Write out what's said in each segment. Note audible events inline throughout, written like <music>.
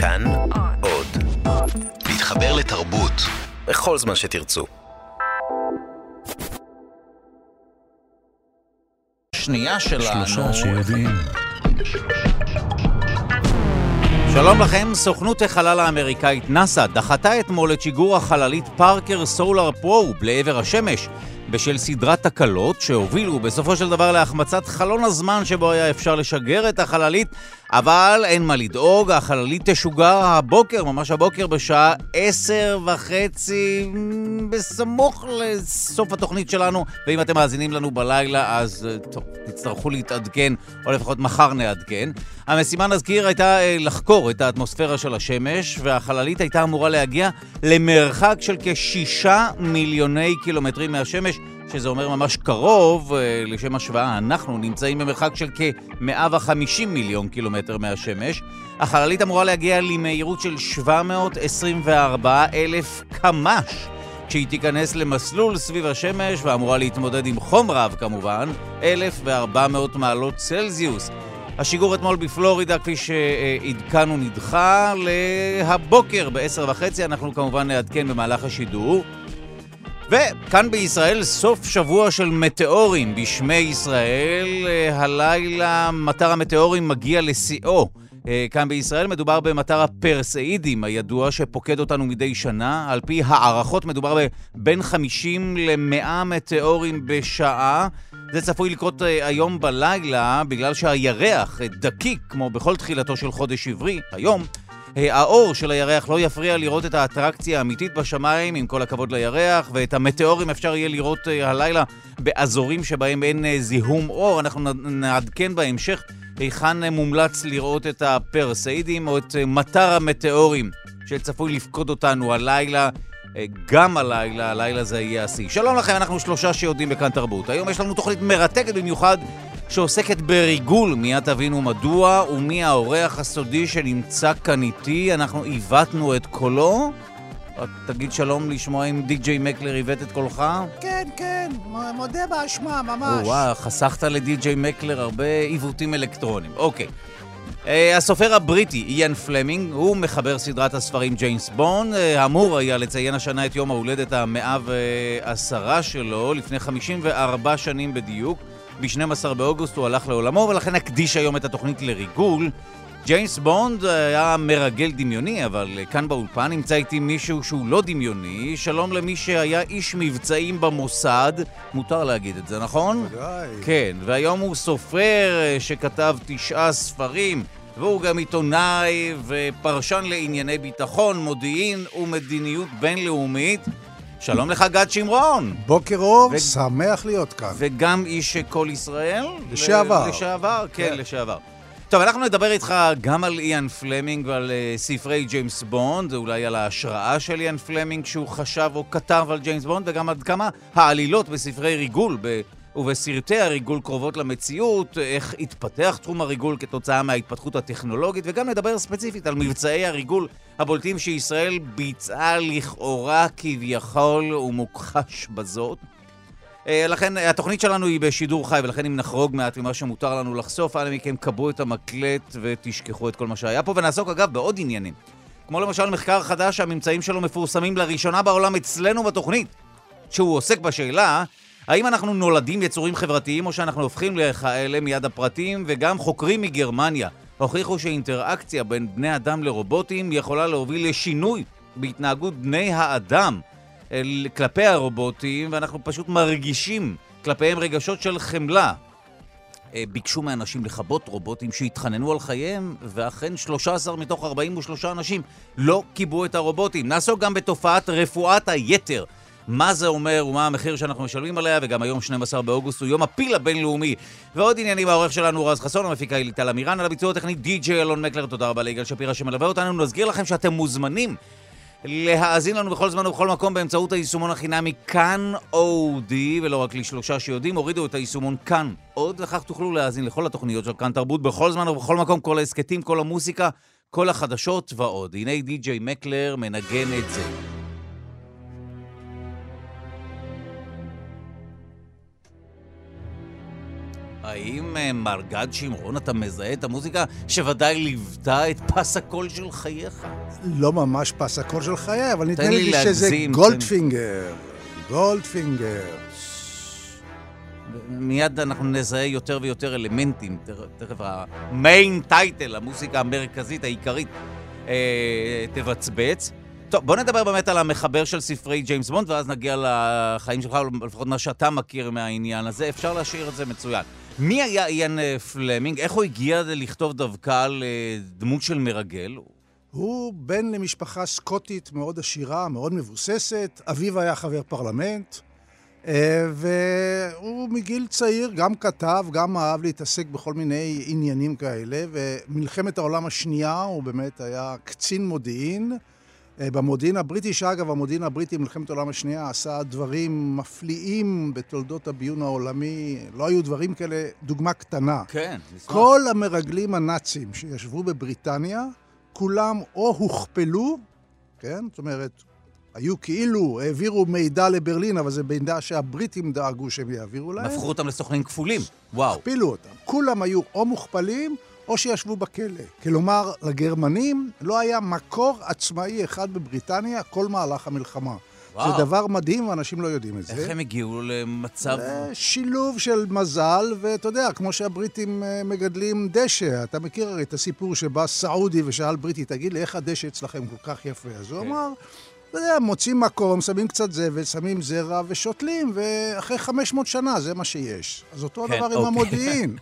כאן עוד. להתחבר לתרבות בכל זמן שתרצו. שנייה שלנו. שלושה שיודעים. שלום לכם, סוכנות החלל האמריקאית נאס"א דחתה אתמול את שיגור החללית פארקר סולאר פרוב לעבר השמש בשל סדרת תקלות שהובילו בסופו של דבר להחמצת חלון הזמן שבו היה אפשר לשגר את החללית, אבל אין מה לדאוג, החללית תשוגר הבוקר, ממש הבוקר בשעה עשר וחצי, בסמוך לסוף התוכנית שלנו, ואם אתם מאזינים לנו בלילה, אז אה, טוב, תצטרכו להתעדכן, או לפחות מחר נעדכן. המשימה, נזכיר, הייתה אה, לחקור את האטמוספירה של השמש, והחללית הייתה אמורה להגיע למרחק של כשישה מיליוני קילומטרים מהשמש, שזה אומר ממש קרוב, אה, לשם השוואה, אנחנו נמצאים במרחק של כ-150 מיליון קילומטר מהשמש. החללית אמורה להגיע למהירות של 724 אלף קמ"ש. כשהיא תיכנס למסלול סביב השמש ואמורה להתמודד עם חום רב כמובן, 1,400 מעלות צלזיוס. השיגור אתמול בפלורידה, כפי שעדכנו, נדחה להבוקר ב-10 אנחנו כמובן נעדכן במהלך השידור. וכאן בישראל סוף שבוע של מטאורים בשמי ישראל. הלילה מטר המטאורים מגיע לשיאו. כאן בישראל מדובר במטר הפרסאידים הידוע שפוקד אותנו מדי שנה. על פי הערכות מדובר בין 50 ל-100 מטאורים בשעה. זה צפוי לקרות היום בלילה בגלל שהירח דקיק כמו בכל תחילתו של חודש עברי, היום. האור של הירח לא יפריע לראות את האטרקציה האמיתית בשמיים, עם כל הכבוד לירח, ואת המטאורים אפשר יהיה לראות הלילה באזורים שבהם אין זיהום אור. אנחנו נעדכן בהמשך היכן מומלץ לראות את הפרסאידים או את מטר המטאורים שצפוי לפקוד אותנו הלילה. גם הלילה, הלילה זה יהיה השיא. שלום לכם, אנחנו שלושה שיודעים בכאן תרבות. היום יש לנו תוכנית מרתקת במיוחד שעוסקת בריגול, מיד תבינו מדוע, ומי האורח הסודי שנמצא כאן איתי. אנחנו עיוותנו את קולו. תגיד שלום לשמוע אם די.ג'יי מקלר עיוות את קולך. כן, כן, מודה באשמה, ממש. וואו, חסכת לדי.ג'יי מקלר הרבה עיוותים אלקטרוניים. אוקיי. Uh, הסופר הבריטי איאן פלמינג, הוא מחבר סדרת הספרים ג'יימס בון, uh, אמור היה לציין השנה את יום ההולדת המאה ועשרה שלו, לפני 54 שנים בדיוק. ב-12 באוגוסט הוא הלך לעולמו, ולכן נקדיש היום את התוכנית לריגול. ג'יימס בונד היה מרגל דמיוני, אבל כאן באולפן נמצא איתי מישהו שהוא לא דמיוני. שלום למי שהיה איש מבצעים במוסד, מותר להגיד את זה, נכון? ודאי. כן, והיום הוא סופר שכתב תשעה ספרים, והוא גם עיתונאי ופרשן לענייני ביטחון, מודיעין ומדיניות בינלאומית. שלום לך, גד שמרון. בוקר אור, ו- שמח להיות כאן. וגם איש כל ישראל? לשעבר. ל- לשעבר, כן, כן. לשעבר. טוב, אנחנו נדבר איתך גם על איאן פלמינג ועל אה, ספרי ג'יימס בונד, אולי על ההשראה של איאן פלמינג שהוא חשב או כתב על ג'יימס בונד, וגם עד כמה העלילות בספרי ריגול ב- ובסרטי הריגול קרובות למציאות, איך התפתח תחום הריגול כתוצאה מההתפתחות הטכנולוגית, וגם נדבר ספציפית על מבצעי הריגול הבולטים שישראל ביצעה לכאורה כביכול ומוכחש בזאת. אה, לכן, התוכנית שלנו היא בשידור חי, ולכן אם נחרוג מעט ממה שמותר לנו לחשוף, אנא מכם כבו את המקלט ותשכחו את כל מה שהיה פה, ונעסוק אגב בעוד עניינים. כמו למשל מחקר חדש שהממצאים שלו מפורסמים לראשונה בעולם אצלנו בתוכנית, שהוא עוסק בשאלה האם אנחנו נולדים יצורים חברתיים או שאנחנו הופכים לכאלה מיד הפרטים, וגם חוקרים מגרמניה הוכיחו שאינטראקציה בין בני אדם לרובוטים יכולה להוביל לשינוי בהתנהגות בני האדם אל, כלפי הרובוטים, ואנחנו פשוט מרגישים כלפיהם רגשות של חמלה. אה, ביקשו מאנשים לכבות רובוטים שהתחננו על חייהם, ואכן 13 מתוך 43 אנשים לא כיבו את הרובוטים. נעסוק גם בתופעת רפואת היתר. מה זה אומר ומה המחיר שאנחנו משלמים עליה, וגם היום 12 באוגוסט הוא יום הפיל הבינלאומי. ועוד עניינים, העורך שלנו רז חסון, המפיקה היא ליטל אמירן, על הביצוע הטכני די.ג'יי אלון מקלר, תודה רבה ליגאל שפירא שמלווה אותנו. נזכיר לכם שאתם מוזמנים להאזין לנו בכל זמן ובכל מקום באמצעות היישומון החינמי כאן אודי, ולא רק לשלושה שיודעים, הורידו את היישומון כאן עוד, וכך תוכלו להאזין לכל התוכניות של כאן תרבות בכל זמן ובכל מקום, כל ההסכתים, כל המוסיקה, כל החדשות ועוד. הנה די.ג'יי מקלר מנגן את זה. האם אה, מר גד שמרון, אתה מזהה את המוזיקה שוודאי ליוותה את פס הקול של חייך? לא ממש פס הקול של חיי, אבל נדמה לי לי שזה גולדפינגר. גולדפינגר. מיד אנחנו נזהה יותר ויותר אלמנטים, תכף- ה main title, המוזיקה המרכזית, העיקרית, אה, תבצבץ. טוב, בוא נדבר באמת על המחבר של ספרי ג'יימס בונד, ואז נגיע לחיים שלך, לפחות מה שאתה מכיר מהעניין הזה. אפשר להשאיר את זה מצוין. מי היה איאן אה, פלמינג? איך הוא הגיע לכתוב דווקא על אה, דמות של מרגל? הוא בן למשפחה סקוטית מאוד עשירה, מאוד מבוססת. אביו היה חבר פרלמנט. אה, והוא מגיל צעיר גם כתב, גם אהב להתעסק בכל מיני עניינים כאלה. ומלחמת העולם השנייה הוא באמת היה קצין מודיעין. אה, במודיעין הבריטי, שאגב, המודיעין הבריטי במלחמת העולם השנייה עשה דברים מפליאים בתולדות הביון העולמי. לא היו דברים כאלה, דוגמה קטנה. כן, נשמח. כל המרגלים הנאצים שישבו בבריטניה, כולם או הוכפלו, כן? זאת אומרת, היו כאילו, העבירו מידע לברלין, אבל זה מידע שהבריטים דאגו שהם יעבירו להם. הפכו אותם לסוכנים כפולים. וואו. הכפילו אותם. כולם היו או מוכפלים או שישבו בכלא. כלומר, לגרמנים לא היה מקור עצמאי אחד בבריטניה כל מהלך המלחמה. וואו. זה דבר מדהים, ואנשים לא יודעים את זה. איך הם הגיעו למצב... שילוב של מזל, ואתה יודע, כמו שהבריטים אה, מגדלים דשא. אתה מכיר הרי את הסיפור שבא סעודי ושאל בריטי, תגיד לי, איך הדשא אצלכם כל כך יפה? אז הוא כן. אמר, אתה יודע, מוצאים מקום, שמים קצת זבל, שמים זרע ושותלים, ואחרי 500 שנה זה מה שיש. אז אותו כן, הדבר עם אוקיי. המודיעין. <laughs>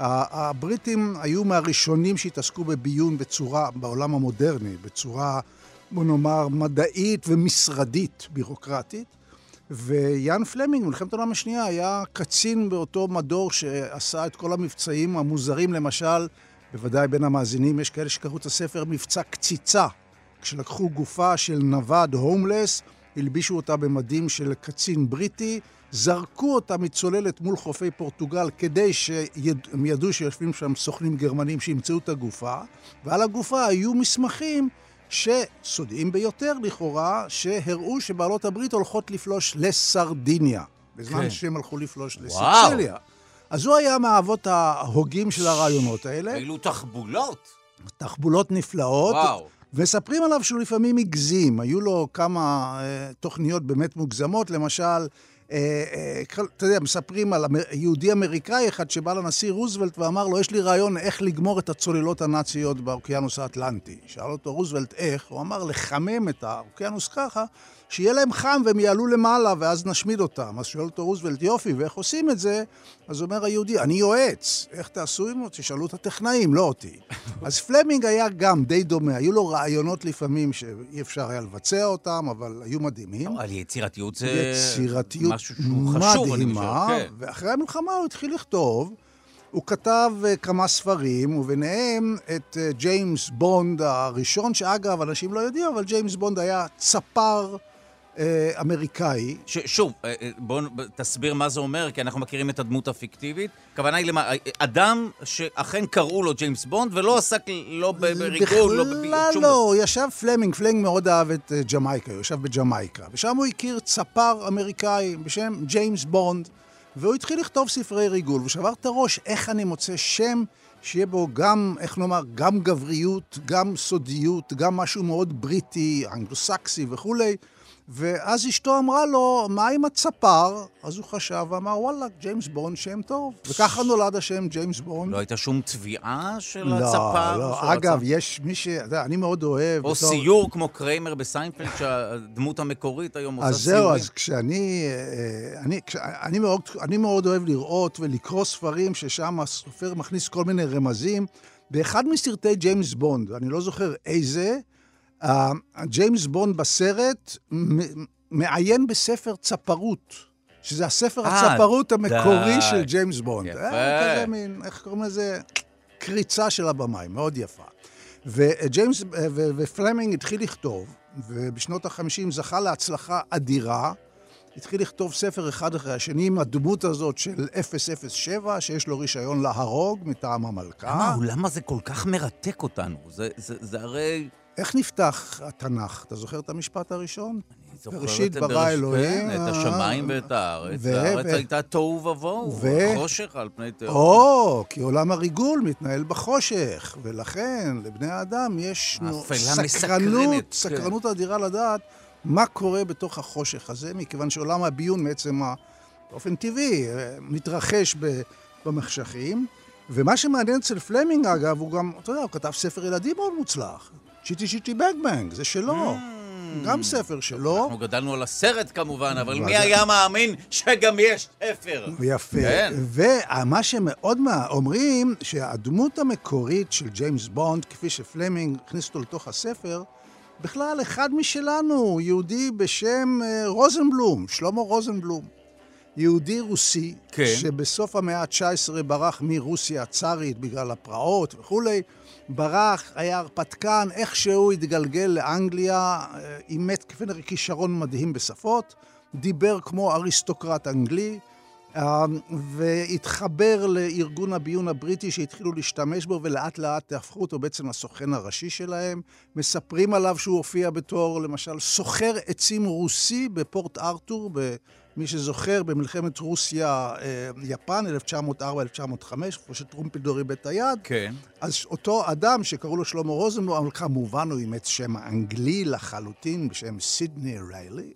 הבריטים היו מהראשונים שהתעסקו בביון בצורה, בעולם המודרני, בצורה, בוא נאמר, מדעית ומשרדית, בירוקרטית. ויאן פלמינג, במלחמת העולם השנייה, היה קצין באותו מדור שעשה את כל המבצעים המוזרים, למשל, בוודאי בין המאזינים יש כאלה שקראו את הספר מבצע קציצה, כשלקחו גופה של נווד הומלס, הלבישו אותה במדים של קצין בריטי, זרקו אותה מצוללת מול חופי פורטוגל כדי שהם ידעו שיושבים שם סוכנים גרמנים שימצאו את הגופה, ועל הגופה היו מסמכים שסודיים ביותר לכאורה, שהראו שבעלות הברית הולכות לפלוש לסרדיניה, בזמן כן. שהם הלכו לפלוש. לסיציליה. אז הוא היה מהאבות ההוגים של הרעיונות האלה, אילו תחבולות. תחבולות נפלאות. וואו. מספרים עליו שהוא לפעמים הגזים, היו לו כמה אה, תוכניות באמת מוגזמות, למשל, אתה יודע, מספרים על יהודי אמריקאי אחד שבא לנשיא רוזוולט ואמר לו, יש לי רעיון איך לגמור את הצוללות הנאציות באוקיינוס האטלנטי. שאל אותו רוזוולט איך, הוא אמר לחמם את האוקיינוס ככה, שיהיה להם חם והם יעלו למעלה ואז נשמיד אותם. אז שואל אותו רוזוולט, יופי, ואיך עושים את זה? אז אומר היהודי, אני יועץ. איך תעשו עם זה? תשאלו את הטכנאים, לא אותי. <laughs> אז פלמינג היה גם די דומה, היו לו רעיונות לפעמים שאי אפשר היה לבצע אותם, אבל היו מדהימים. על יצירתיות זה יצירתיות משהו שהוא חשוב, אני חושב. כן. ואחרי המלחמה הוא התחיל לכתוב. הוא כתב אה, כמה ספרים, וביניהם את אה, ג'יימס בונד הראשון, שאגב, אנשים לא יודעים, אבל ג'יימס בונד היה צפר אמריקאי. ש- שוב, אה, אה, בואו תסביר מה זה אומר, כי אנחנו מכירים את הדמות הפיקטיבית. הכוונה היא למה, אה, אדם שאכן קראו לו ג'יימס בונד, ולא עסק לא בריגול, לא בפיוט, בכלל שום לא, דבר. הוא ישב פלמינג, פלמינג מאוד אהב את אה, ג'מייקה, הוא ישב בג'מייקה, ושם הוא הכיר צפר אמריקאי בשם ג'יימס בונד, והוא התחיל לכתוב ספרי ריגול, ושבר את הראש איך אני מוצא שם שיהיה בו גם, איך נאמר, גם גבריות, גם סודיות, גם משהו מאוד בריטי, אנגלוסקסי וכולי. ואז אשתו אמרה לו, מה עם הצפר? אז הוא חשב ואמר, וואלה, ג'יימס בונד שם טוב. וככה נולד השם ג'יימס בונד. לא הייתה שום תביעה של לא, הצפר? לא, שהוא אגב, רצה? יש מי ש... אתה יודע, אני מאוד אוהב... או בתור- סיור כמו קרמר בסיינפלד, שהדמות המקורית היום עושה אז סיורים. זהו, אז כשאני... אה, אני, כש, אני, מאוד, אני מאוד אוהב לראות ולקרוא ספרים ששם הסופר מכניס כל מיני רמזים. באחד מסרטי ג'יימס בונד, אני לא זוכר איזה, ג'יימס בונד בסרט מעיין בספר צפרות. שזה הספר אה, הצפרות המקורי די. של ג'יימס בונד. יפה. אה, כזה מין, איך קוראים לזה? קריצה של הבמאי, מאוד יפה. וג'יימס ופלמינג התחיל לכתוב, ובשנות ה-50 זכה להצלחה אדירה. התחיל לכתוב ספר אחד אחרי השני עם הדמות הזאת של 007, שיש לו רישיון להרוג מטעם המלכה. למה, למה זה כל כך מרתק אותנו? זה, זה, זה הרי... איך נפתח התנ"ך? אתה זוכר את המשפט הראשון? בראשית ברא אלוהים. כן, את השמיים ואת הארץ, והארץ הייתה תוהו ובוהו, חושך על פני תהום. או, כי עולם הריגול מתנהל בחושך, ולכן לבני האדם יש סקרנות, סקרנות אדירה לדעת מה קורה בתוך החושך הזה, מכיוון שעולם הביון בעצם באופן טבעי מתרחש במחשכים. ומה שמעניין אצל פלמינג, אגב, הוא גם, אתה יודע, הוא כתב ספר ילדים מאוד מוצלח. צ'יטי צ'יטי בנג בנג, זה שלו. אממ. גם ספר שלו. אנחנו גדלנו על הסרט כמובן, אבל מי היה מאמין שגם יש ספר? יפה. כן. ומה שמאוד אומרים, שהדמות המקורית של ג'יימס בונד, כפי שפלמינג הכניס אותו לתוך הספר, בכלל אחד משלנו, יהודי בשם אה, רוזנבלום, שלמה רוזנבלום. יהודי רוסי, כן. שבסוף המאה ה-19 ברח מרוסיה הצארית בגלל הפרעות וכולי, ברח, היה הרפתקן, איכשהו התגלגל לאנגליה, אה, אימת כפי כישרון מדהים בשפות, דיבר כמו אריסטוקרט אנגלי, אה, והתחבר לארגון הביון הבריטי שהתחילו להשתמש בו ולאט לאט הפכו אותו בעצם לסוכן הראשי שלהם. מספרים עליו שהוא הופיע בתור למשל סוחר עצים רוסי בפורט ארתור מי שזוכר, במלחמת רוסיה-יפן, אה, 1904-1905, איפה שטרומפלדור איבד את היד, כן. אז אותו אדם שקראו לו שלמה רוזנבלום, אבל כמובן הוא אימץ שם אנגלי לחלוטין, בשם סידני ריילי.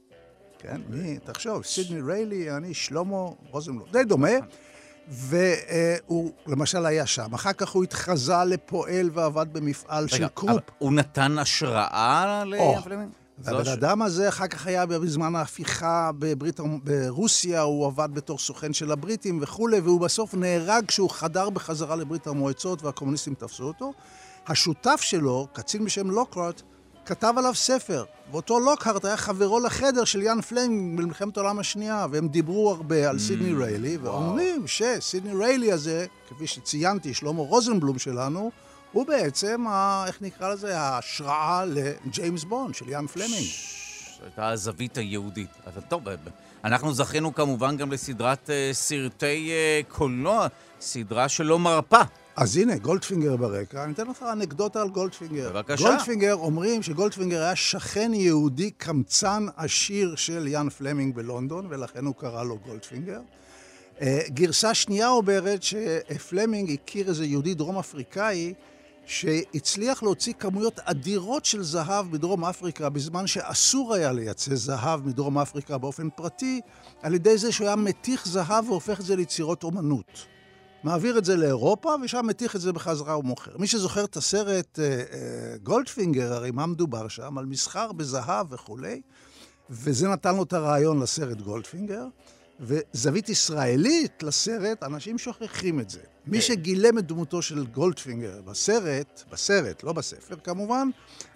כן, מי, תחשוב, סידני ריילי, אני שלמה רוזנבלום. די דומה. והוא למשל היה שם. אחר כך הוא התחזה לפועל ועבד במפעל רגע, של קרופ. הוא נתן השראה לפלמינג? הבן אדם הזה אחר כך היה בזמן ההפיכה בברית, ברוסיה, הוא עבד בתור סוכן של הבריטים וכולי, והוא בסוף נהרג כשהוא חדר בחזרה לברית המועצות והקומוניסטים תפסו אותו. השותף שלו, קצין בשם לוקרארט, כתב עליו ספר, ואותו לוקהרט היה חברו לחדר של יאן פלמינג במלחמת העולם השנייה, והם דיברו הרבה על סידני mm, ריילי, ואומרים שסידני ריילי הזה, כפי שציינתי, שלמה רוזנבלום שלנו, הוא בעצם, ה, איך נקרא לזה, ההשראה לג'יימס בונד של איאן פלמינג. הייתה הזווית היהודית. אבל טוב, אנחנו זכינו כמובן גם לסדרת אה, סרטי אה, קולנוע, סדרה שלא מרפה. אז הנה, גולדפינגר ברקע. אני אתן לך אנקדוטה על גולדפינגר. בבקשה. גולדפינגר, אומרים שגולדפינגר היה שכן יהודי קמצן עשיר של איאן פלמינג בלונדון, ולכן הוא קרא לו גולדפינגר. Uh, גרסה שנייה אומרת שפלמינג הכיר איזה יהודי דרום אפריקאי שהצליח להוציא כמויות אדירות של זהב בדרום אפריקה בזמן שאסור היה לייצא זהב מדרום אפריקה באופן פרטי, על ידי זה שהוא היה מתיך זהב והופך את זה ליצירות אומנות. מעביר את זה לאירופה, ושם מתיך את זה בחזרה ומוכר. מי שזוכר את הסרט אה, אה, גולדפינגר, הרי מה מדובר שם? על מסחר בזהב וכולי, וזה נתן לו את הרעיון לסרט גולדפינגר. וזווית ישראלית לסרט, אנשים שוכחים את זה. מי כן. שגילם את דמותו של גולדפינגר בסרט, בסרט, לא בספר כמובן,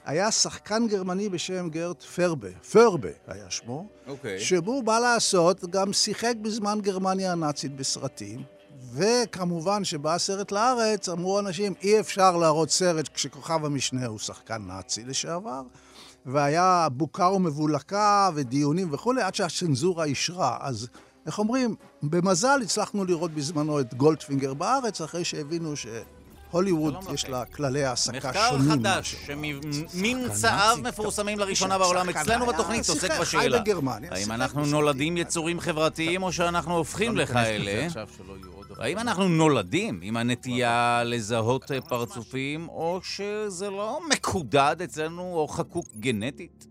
היה שחקן גרמני בשם גרט פרובה, פרובה היה שמו, אוקיי. אוקיי. שבו, בא לעשות, גם שיחק בזמן גרמניה הנאצית בסרטים, וכמובן שבא הסרט לארץ, אמרו אנשים, אי אפשר להראות סרט כשכוכב המשנה הוא שחקן נאצי לשעבר. והיה בוקה ומבולקה ודיונים וכולי, עד שהצנזורה אישרה. אז איך אומרים, במזל הצלחנו לראות בזמנו את גולדפינגר בארץ, אחרי שהבינו שהוליווד יש לה כללי העסקה שונים. מחקר חדש, שממצאיו מפורסמים לראשונה בעולם. אצלנו בתוכנית, עוסק בשאלה. האם אנחנו נולדים יצורים חברתיים או שאנחנו הופכים לכאלה? האם אנחנו נולדים עם הנטייה לזהות פרצופים, או שזה לא מקודד אצלנו או חקוק גנטית?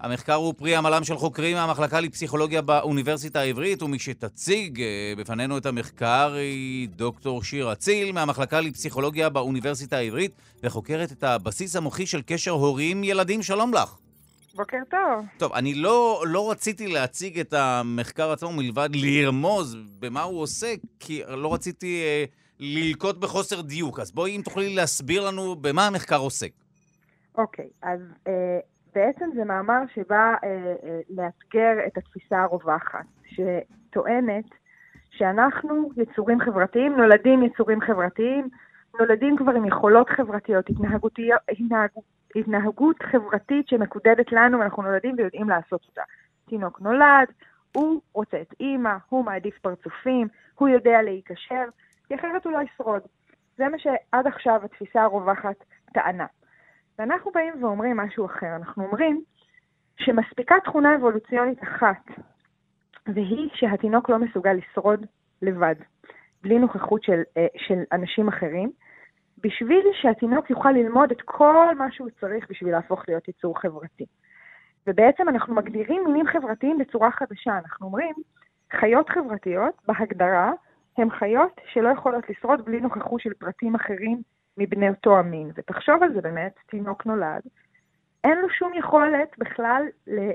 המחקר הוא פרי עמלם של חוקרים מהמחלקה לפסיכולוגיה באוניברסיטה העברית, ומי שתציג אה, בפנינו את המחקר היא דוקטור שיר אציל מהמחלקה לפסיכולוגיה באוניברסיטה העברית, וחוקרת את הבסיס המוחי של קשר הורים-ילדים. שלום לך. בוקר טוב. טוב, אני לא, לא רציתי להציג את המחקר עצמו מלבד לרמוז במה הוא עוסק, כי לא רציתי אה, ללקוט בחוסר דיוק. אז בואי אם תוכלי להסביר לנו במה המחקר עוסק. אוקיי, אז אה, בעצם זה מאמר שבא אה, אה, לאתגר את התפיסה הרווחת, שטוענת שאנחנו יצורים חברתיים, נולדים יצורים חברתיים, נולדים כבר עם יכולות חברתיות, התנהגות, התנהגות חברתית שמקודדת לנו, ואנחנו נולדים ויודעים לעשות אותה. תינוק נולד, הוא רוצה את אימא, הוא מעדיף פרצופים, הוא יודע להיקשר, כי אחרת הוא לא ישרוד. זה מה שעד עכשיו התפיסה הרווחת טענה. ואנחנו באים ואומרים משהו אחר. אנחנו אומרים שמספיקה תכונה אבולוציונית אחת, והיא שהתינוק לא מסוגל לשרוד לבד, בלי נוכחות של, אה, של אנשים אחרים, בשביל שהתינוק יוכל ללמוד את כל מה שהוא צריך בשביל להפוך להיות יצור חברתי. ובעצם אנחנו מגדירים מינים חברתיים בצורה חדשה. אנחנו אומרים, חיות חברתיות, בהגדרה, הן חיות שלא יכולות לשרוד בלי נוכחות של פרטים אחרים מבני אותו המין. ותחשוב על זה באמת, תינוק נולד, אין לו שום יכולת בכלל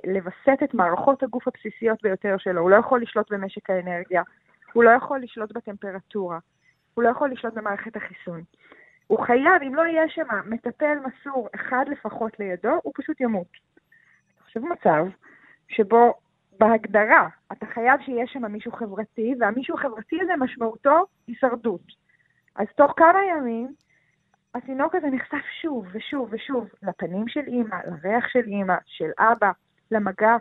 לווסת את מערכות הגוף הבסיסיות ביותר שלו. הוא לא יכול לשלוט במשק האנרגיה, הוא לא יכול לשלוט בטמפרטורה, הוא לא יכול לשלוט במערכת החיסון. הוא חייב, אם לא יהיה שם מטפל מסור אחד לפחות לידו, הוא פשוט ימות. תחשב מצב שבו בהגדרה אתה חייב שיהיה שם מישהו חברתי, והמישהו החברתי הזה משמעותו הישרדות. אז תוך כמה ימים התינוק הזה נחשף שוב ושוב ושוב לפנים של אימא, לריח של אימא, של אבא, למגע,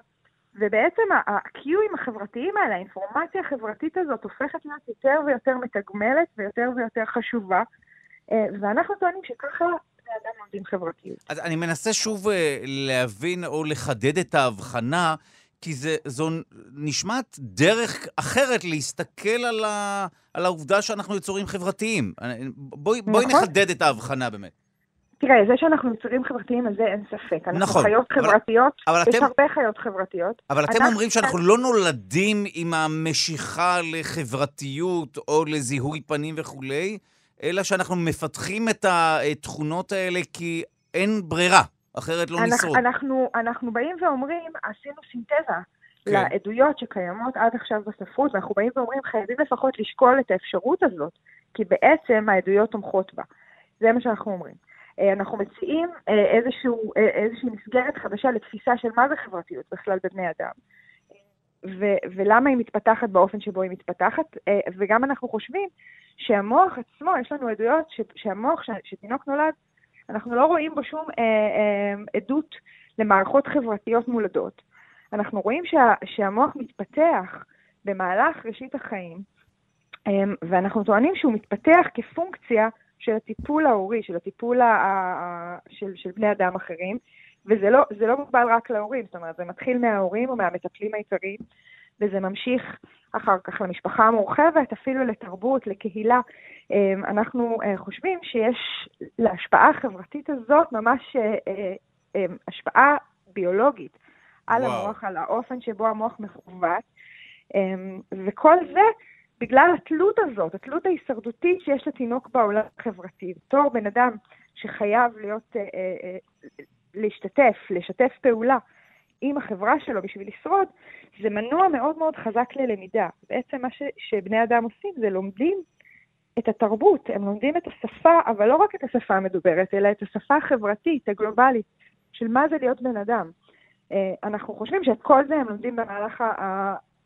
ובעצם הקיואים החברתיים האלה, האינפורמציה החברתית הזאת הופכת להיות יותר ויותר מתגמלת ויותר ויותר חשובה, אה, ואנחנו טוענים שככה בני אדם לומדים חברתיות. אז אני מנסה שוב אה, להבין או לחדד את ההבחנה, כי זה, זו נשמעת דרך אחרת להסתכל על, ה, על העובדה שאנחנו יצורים חברתיים. בואי, נכון. בואי נחדד את ההבחנה באמת. תראה, זה שאנחנו יצורים חברתיים, על זה אין ספק. אנחנו נכון, חיות אבל, חברתיות, אבל יש אתם, הרבה חיות חברתיות. אבל אתם אומרים שאנחנו לא נולדים עם המשיכה לחברתיות או לזיהוי פנים וכולי, אלא שאנחנו מפתחים את התכונות האלה כי אין ברירה, אחרת לא אנחנו, נשרוד. אנחנו, אנחנו באים ואומרים, עשינו סינתזה כן. לעדויות שקיימות עד עכשיו בספרות, ואנחנו באים ואומרים, חייבים לפחות לשקול את האפשרות הזאת, כי בעצם העדויות תומכות בה. זה מה שאנחנו אומרים. אה, אנחנו מציעים אה, איזשהו, אה, איזושהי מסגרת חדשה לתפיסה של מה זה חברתיות בכלל בבני אדם. ו- ולמה היא מתפתחת באופן שבו היא מתפתחת, וגם אנחנו חושבים שהמוח עצמו, יש לנו עדויות ש- שהמוח, ש- שתינוק נולד, אנחנו לא רואים בו שום אה, אה, עדות למערכות חברתיות מולדות. אנחנו רואים שה- שהמוח מתפתח במהלך ראשית החיים, אה, ואנחנו טוענים שהוא מתפתח כפונקציה של הטיפול ההורי, של הטיפול ה- ה- של, של בני אדם אחרים, וזה לא, לא מוגבל רק להורים, זאת אומרת, זה מתחיל מההורים או מהמטפלים העיקריים, וזה ממשיך אחר כך למשפחה המורחבת, אפילו לתרבות, לקהילה. אמ, אנחנו אה, חושבים שיש להשפעה החברתית הזאת ממש אה, אה, אמ, השפעה ביולוגית על וואו. המוח, על האופן שבו המוח מכוות, אמ, וכל זה בגלל התלות הזאת, התלות ההישרדותית שיש לתינוק בעולם החברתי. בתור בן אדם שחייב להיות, להשתתף, לשתף פעולה עם החברה שלו בשביל לשרוד, זה מנוע מאוד מאוד חזק ללמידה. בעצם מה ש, שבני אדם עושים זה לומדים את התרבות, הם לומדים את השפה, אבל לא רק את השפה המדוברת, אלא את השפה החברתית, הגלובלית, של מה זה להיות בן אדם. אה, אנחנו חושבים שאת כל זה הם לומדים במהלך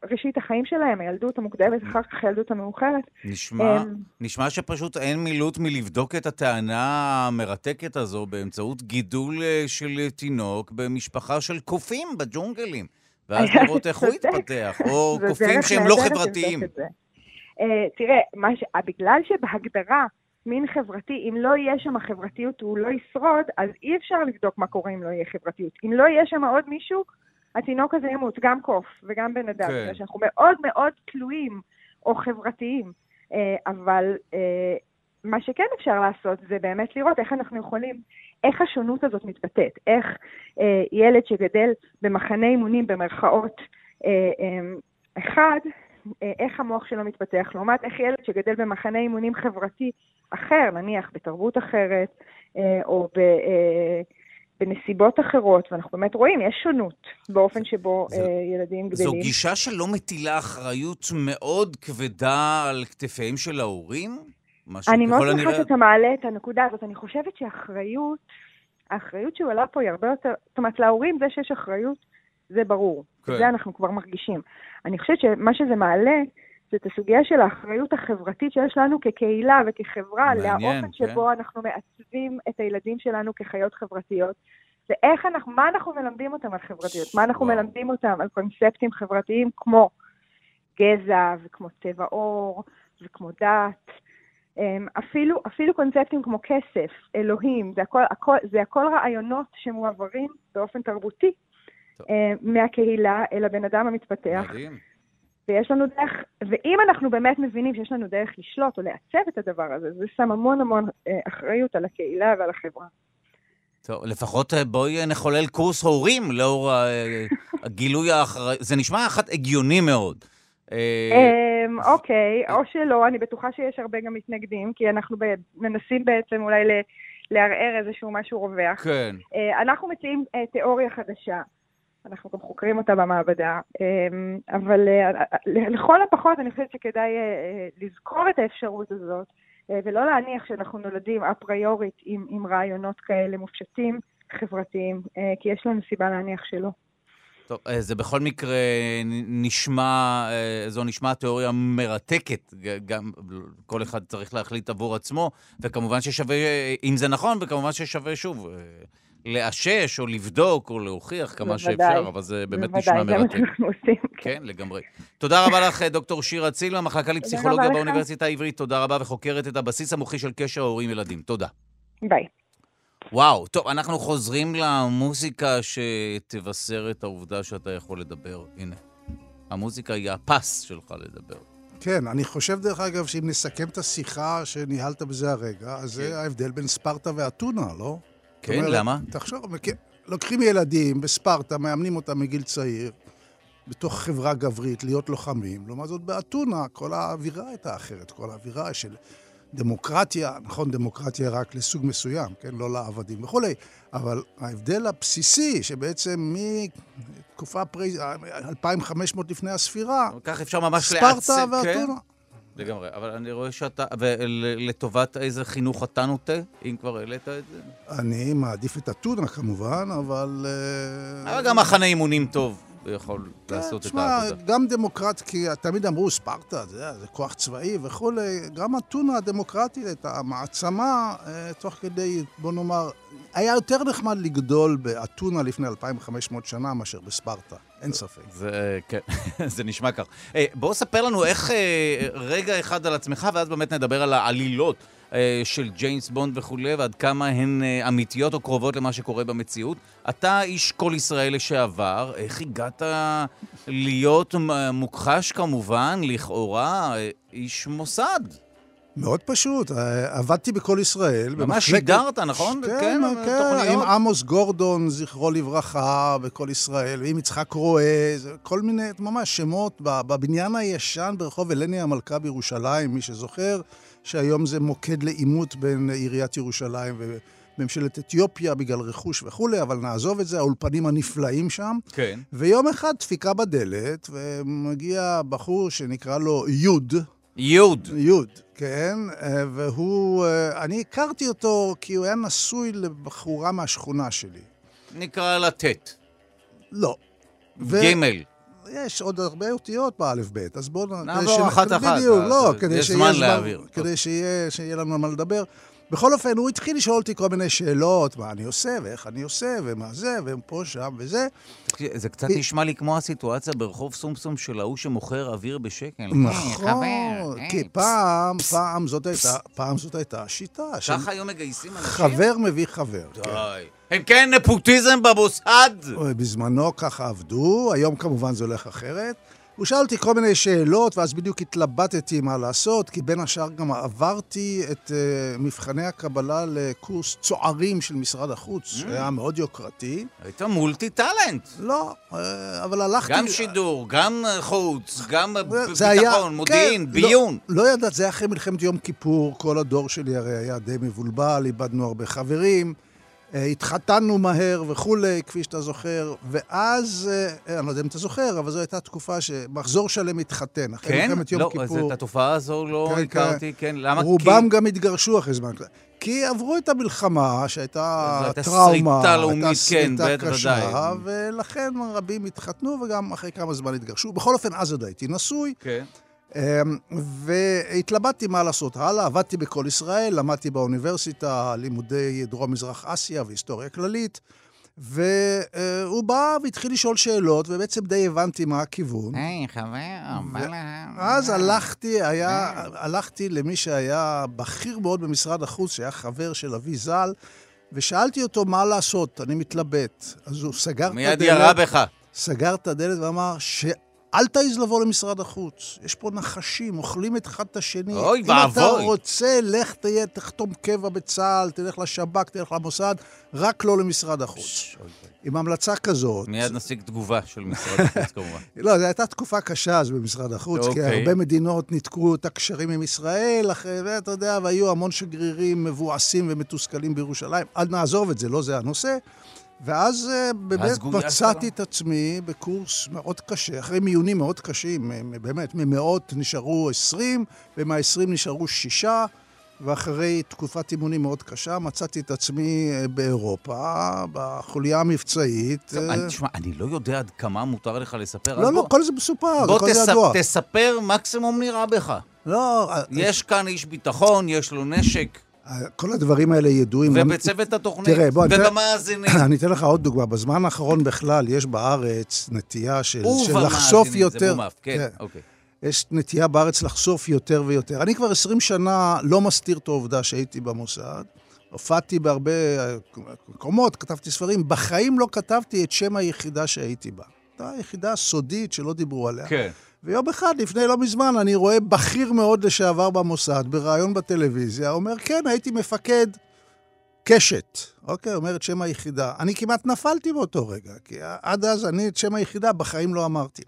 ראשית החיים שלהם, הילדות המוקדמת, אחר כך הילדות המאוחרת. נשמע, um, נשמע שפשוט אין מילוט מלבדוק את הטענה המרתקת הזו באמצעות גידול אה, של תינוק במשפחה של קופים בג'ונגלים, ואז <laughs> לראות איך הוא יתפתח, או <laughs> קופים שהם לא חברתיים. Uh, תראה, ש... בגלל שבהגדרה מין חברתי, אם לא יהיה שם חברתיות הוא לא ישרוד, אז אי אפשר לבדוק מה קורה אם לא יהיה חברתיות. אם לא יהיה שם עוד מישהו, התינוק הזה ימות, גם קוף וגם בן אדם, כן. שאנחנו מאוד מאוד תלויים או חברתיים, אה, אבל אה, מה שכן אפשר לעשות זה באמת לראות איך אנחנו יכולים, איך השונות הזאת מתבטאת, איך אה, ילד שגדל במחנה אימונים במרכאות אחד, איך המוח שלו מתפתח, לעומת איך ילד שגדל במחנה אימונים חברתי אחר, נניח בתרבות אחרת, או ב... בנסיבות אחרות, ואנחנו באמת רואים, יש שונות באופן שבו זה, uh, ילדים גדלים. זו גישה שלא מטילה אחריות מאוד כבדה על כתפיהם של ההורים? אני מאוד שמחה שאתה מעלה את הנקודה הזאת. אני חושבת שהאחריות, האחריות שעולה פה היא הרבה יותר, זאת אומרת, להורים זה שיש אחריות, זה ברור. כן. זה אנחנו כבר מרגישים. אני חושבת שמה שזה מעלה, זה את הסוגיה של האחריות החברתית שיש לנו כקהילה וכחברה, מעניין, לאופן כן. שבו אנחנו מעצבים את הילדים שלנו כחיות חברתיות, ואיך אנחנו, מה אנחנו מלמדים אותם על חברתיות, מה אנחנו וואו. מלמדים אותם על קונספטים חברתיים כמו גזע וכמו צבע עור וכמו דת. אמ, אפילו, אפילו קונספטים כמו כסף, אלוהים, זה הכל, הכל, זה הכל רעיונות שמועברים באופן תרבותי אה, מהקהילה אל הבן אדם המתפתח. מדהים. ויש לנו דרך, ואם אנחנו באמת מבינים שיש לנו דרך לשלוט או לעצב את הדבר הזה, זה שם המון המון אה, אחריות על הקהילה ועל החברה. טוב, לפחות אה, בואי נחולל קורס הורים לאור הגילוי האחראי. זה נשמע אחת הגיוני מאוד. אמ, אוקיי, או שלא, אני בטוחה שיש הרבה גם מתנגדים, כי אנחנו מנסים בעצם אולי לערער איזשהו משהו רווח. כן. אנחנו מציעים תיאוריה חדשה. אנחנו גם חוקרים אותה במעבדה, אמ, אבל אה, לכל הפחות אני חושבת שכדאי אה, אה, לזכור את האפשרות הזאת, ולא להניח שאנחנו נולדים אפריורית עם, עם רעיונות כאלה מופשטים, חברתיים, כי יש לנו סיבה להניח שלא. טוב, זה בכל מקרה נשמע, זו נשמעת תיאוריה מרתקת, גם כל אחד צריך להחליט עבור עצמו, וכמובן ששווה, אם זה נכון, וכמובן ששווה שוב. לאשש או לבדוק או להוכיח כמה בוודאי, שאפשר, אבל זה באמת בוודאי, נשמע מרתק. בוודאי, זה מה שאנחנו עושים. כן, כן לגמרי. תודה רבה לך, דוקטור שירה צילמה, מחלקה לפסיכולוגיה באוניברסיטה העברית. תודה רבה, וחוקרת את הבסיס המוחי של קשר הורים-ילדים. תודה. ביי. וואו, טוב, אנחנו חוזרים למוזיקה שתבשר את העובדה שאתה יכול לדבר. הנה, המוזיקה היא הפס שלך לדבר. כן, אני חושב, דרך אגב, שאם נסכם את השיחה שניהלת בזה הרגע, אז כן. זה ההבדל בין ספרטה ואתונה, לא? כן, אומרת, למה? תחשוב, לוקחים ילדים בספרטה, מאמנים אותם מגיל צעיר, בתוך חברה גברית, להיות לוחמים. לעומת זאת, באתונה, כל האווירה הייתה אחרת. כל האווירה של דמוקרטיה, נכון, דמוקרטיה רק לסוג מסוים, כן? לא לעבדים וכולי, אבל ההבדל הבסיסי, שבעצם מתקופה פרי... 2,500 לפני הספירה, כך אפשר ממש ספרטה כן? ואתונה. כן? לגמרי, אבל אני רואה שאתה... ולטובת איזה חינוך אתה נוטה, אם כבר העלית את זה? אני מעדיף את אתונה כמובן, אבל... אה, אבל גם מחנה אימונים טוב. יכול כן, לעשות את העבודה. תשמע, גם דמוקרט, כי תמיד אמרו ספרטה, זה, זה כוח צבאי וכולי, גם אתונה הדמוקרטית הייתה מעצמה, אה, תוך כדי, בוא נאמר, היה יותר נחמד לגדול באתונה לפני 2,500 שנה מאשר בספרטה. אין ספק. זה, כן, <laughs> זה נשמע כך. Hey, בוא ספר לנו איך, אה, רגע אחד על עצמך, ואז באמת נדבר על העלילות אה, של ג'יימס בונד וכולי, ועד כמה הן אה, אמיתיות או קרובות למה שקורה במציאות. אתה איש כל ישראל לשעבר, איך הגעת להיות מוכחש כמובן, לכאורה, איש מוסד? מאוד פשוט, אה, עבדתי בכל ישראל. ממש. שידרת, נכון? כן, כן, כן עם עמוס גורדון, זכרו לברכה, בכל ישראל, ועם יצחק רואה, כל מיני, ממש שמות, בבניין הישן ברחוב אלני המלכה בירושלים, מי שזוכר, שהיום זה מוקד לעימות בין עיריית ירושלים וממשלת אתיופיה בגלל רכוש וכולי, אבל נעזוב את זה, האולפנים הנפלאים שם. כן. ויום אחד דפיקה בדלת, ומגיע בחור שנקרא לו יוד. יוד. יוד, כן, והוא, אני הכרתי אותו כי הוא היה נשוי לבחורה מהשכונה שלי. נקרא לה ט'. לא. גימל. יש עוד הרבה אותיות באלף-בית, אז בואו... נעבור אחת-אחת. בדיוק, לא, כדי שיהיה זמן להעביר. כדי שיהיה לנו על מה לדבר. בכל אופן, הוא התחיל לשאול אותי כל מיני שאלות, מה אני עושה, ואיך אני עושה, ומה זה, ופה, שם, וזה. זה קצת נשמע לי כמו הסיטואציה ברחוב סומסום של ההוא שמוכר אוויר בשקל. נכון, כי פעם, פעם זאת הייתה, פעם זאת הייתה השיטה. ככה היום מגייסים אנשים? חבר מביא חבר. די. כן. הם כן נפוטיזם במוסד? בזמנו ככה עבדו, היום כמובן זה הולך אחרת. הוא שאל אותי כל מיני שאלות, ואז בדיוק התלבטתי מה לעשות, כי בין השאר גם עברתי את uh, מבחני הקבלה לקורס צוערים של משרד החוץ, mm. שהיה מאוד יוקרתי. היית מולטי טאלנט. לא, uh, אבל הלכתי... גם שידור, גם חוץ, גם ביטחון, היה, מודיעין, כן, ביון. לא, לא ידעת, זה היה אחרי מלחמת יום כיפור, כל הדור שלי הרי היה די מבולבל, איבדנו הרבה חברים. אה, התחתנו מהר וכולי, כפי שאתה זוכר, ואז, אה, אני לא יודע אם אתה זוכר, אבל זו הייתה תקופה שמחזור שלם התחתן. כן? לא, כיפור. אז את התופעה הזו לא כן, הכרתי, כן. כן. למה? רובם כי... גם התגרשו אחרי זמן. כי עברו את המלחמה, שהייתה טראומה, הייתה לאומית, כן, בטח קשה, ולכן רבים התחתנו וגם אחרי כמה זמן התגרשו. בכל אופן, אז עוד הייתי נשוי. כן. והתלבטתי מה לעשות הלאה, עבדתי בכל ישראל, למדתי באוניברסיטה לימודי דרום-מזרח אסיה והיסטוריה כללית, והוא בא והתחיל לשאול שאלות, ובעצם די הבנתי מה הכיוון. היי, חבר, בא להם. אז הלכתי, היה, הלכתי למי שהיה בכיר מאוד במשרד החוץ, שהיה חבר של אבי ז"ל, ושאלתי אותו מה לעשות, אני מתלבט. אז הוא סגר את מיד הדלת. ירה בך. סגר את הדלת ואמר שאל תעז לבוא למשרד החוץ. יש פה נחשים, אוכלים את אחד את השני. אוי אם אתה ואבוי. רוצה, לך תהיה, תחתום קבע בצה"ל, תלך לשב"כ, תלך למוסד, רק לא למשרד החוץ. עם המלצה כזאת... מיד נשיג תגובה של משרד החוץ כמובן. <laughs> לא, זו הייתה תקופה קשה אז במשרד החוץ, כי אוקיי. הרבה מדינות ניתקו את הקשרים עם ישראל, אחרי, ואתה יודע, והיו המון שגרירים מבואסים ומתוסכלים בירושלים. אל נעזוב את זה, לא זה הנושא. ואז אה, באמת מצאתי? את עצמי בקורס מאוד קשה, אחרי מיונים מאוד קשים, באמת, ממאות נשארו 20, ומהעשרים נשארו שישה, ואחרי תקופת אימונים מאוד קשה, מצאתי את עצמי אה, באירופה, בחוליה המבצעית. אה, אני- תשמע, אני לא יודע עד כמה מותר לך לספר. לא, לא, בוא- כל זה מסופר, בוא כל זה ידוע. תספר, מקסימום נראה בך. לא, יש כאן איש ביטחון, יש לו נשק, כל הדברים האלה ידועים. ובצוות התוכנית, תראה, בוא, ובמאזינים. <clears throat> אני אתן לך עוד דוגמה. בזמן האחרון בכלל יש בארץ נטייה של, של לחשוף יותר. זה מומף, כן, אוקיי. יש נטייה בארץ לחשוף יותר ויותר. אני כבר 20 שנה לא מסתיר את העובדה שהייתי במוסד. הופעתי בהרבה אה, מקומות, כתבתי ספרים. בחיים לא כתבתי את שם היחידה שהייתי בה. הייתה יחידה סודית שלא דיברו עליה. כן. ויום אחד, לפני לא מזמן, אני רואה בכיר מאוד לשעבר במוסד, בריאיון בטלוויזיה, אומר, כן, הייתי מפקד קשת. אוקיי, אומר את שם היחידה. אני כמעט נפלתי באותו רגע, כי עד אז אני את שם היחידה בחיים לא אמרתי.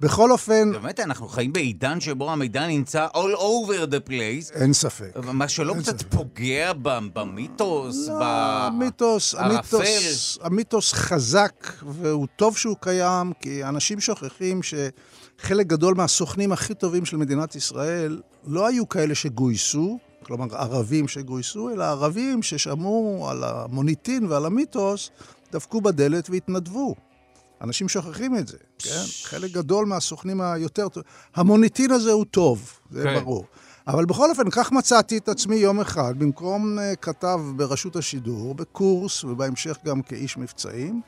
בכל אופן, באמת, אנחנו חיים בעידן שבו המידע נמצא all over the place, אין ספק. מה שלא קצת פוגע ב- במיתוס, לא, ב... המיתוס. המיתוס, המיתוס חזק, והוא טוב שהוא קיים, כי אנשים שוכחים שחלק גדול מהסוכנים הכי טובים של מדינת ישראל לא היו כאלה שגויסו, כלומר ערבים שגויסו, אלא ערבים ששמעו על המוניטין ועל המיתוס, דפקו בדלת והתנדבו. אנשים שוכחים את זה, כן? חלק גדול מהסוכנים היותר טובים. המוניטין הזה הוא טוב, זה כן. ברור. אבל בכל אופן, כך מצאתי את עצמי יום אחד, במקום uh, כתב ברשות השידור, בקורס, ובהמשך גם כאיש מבצעים.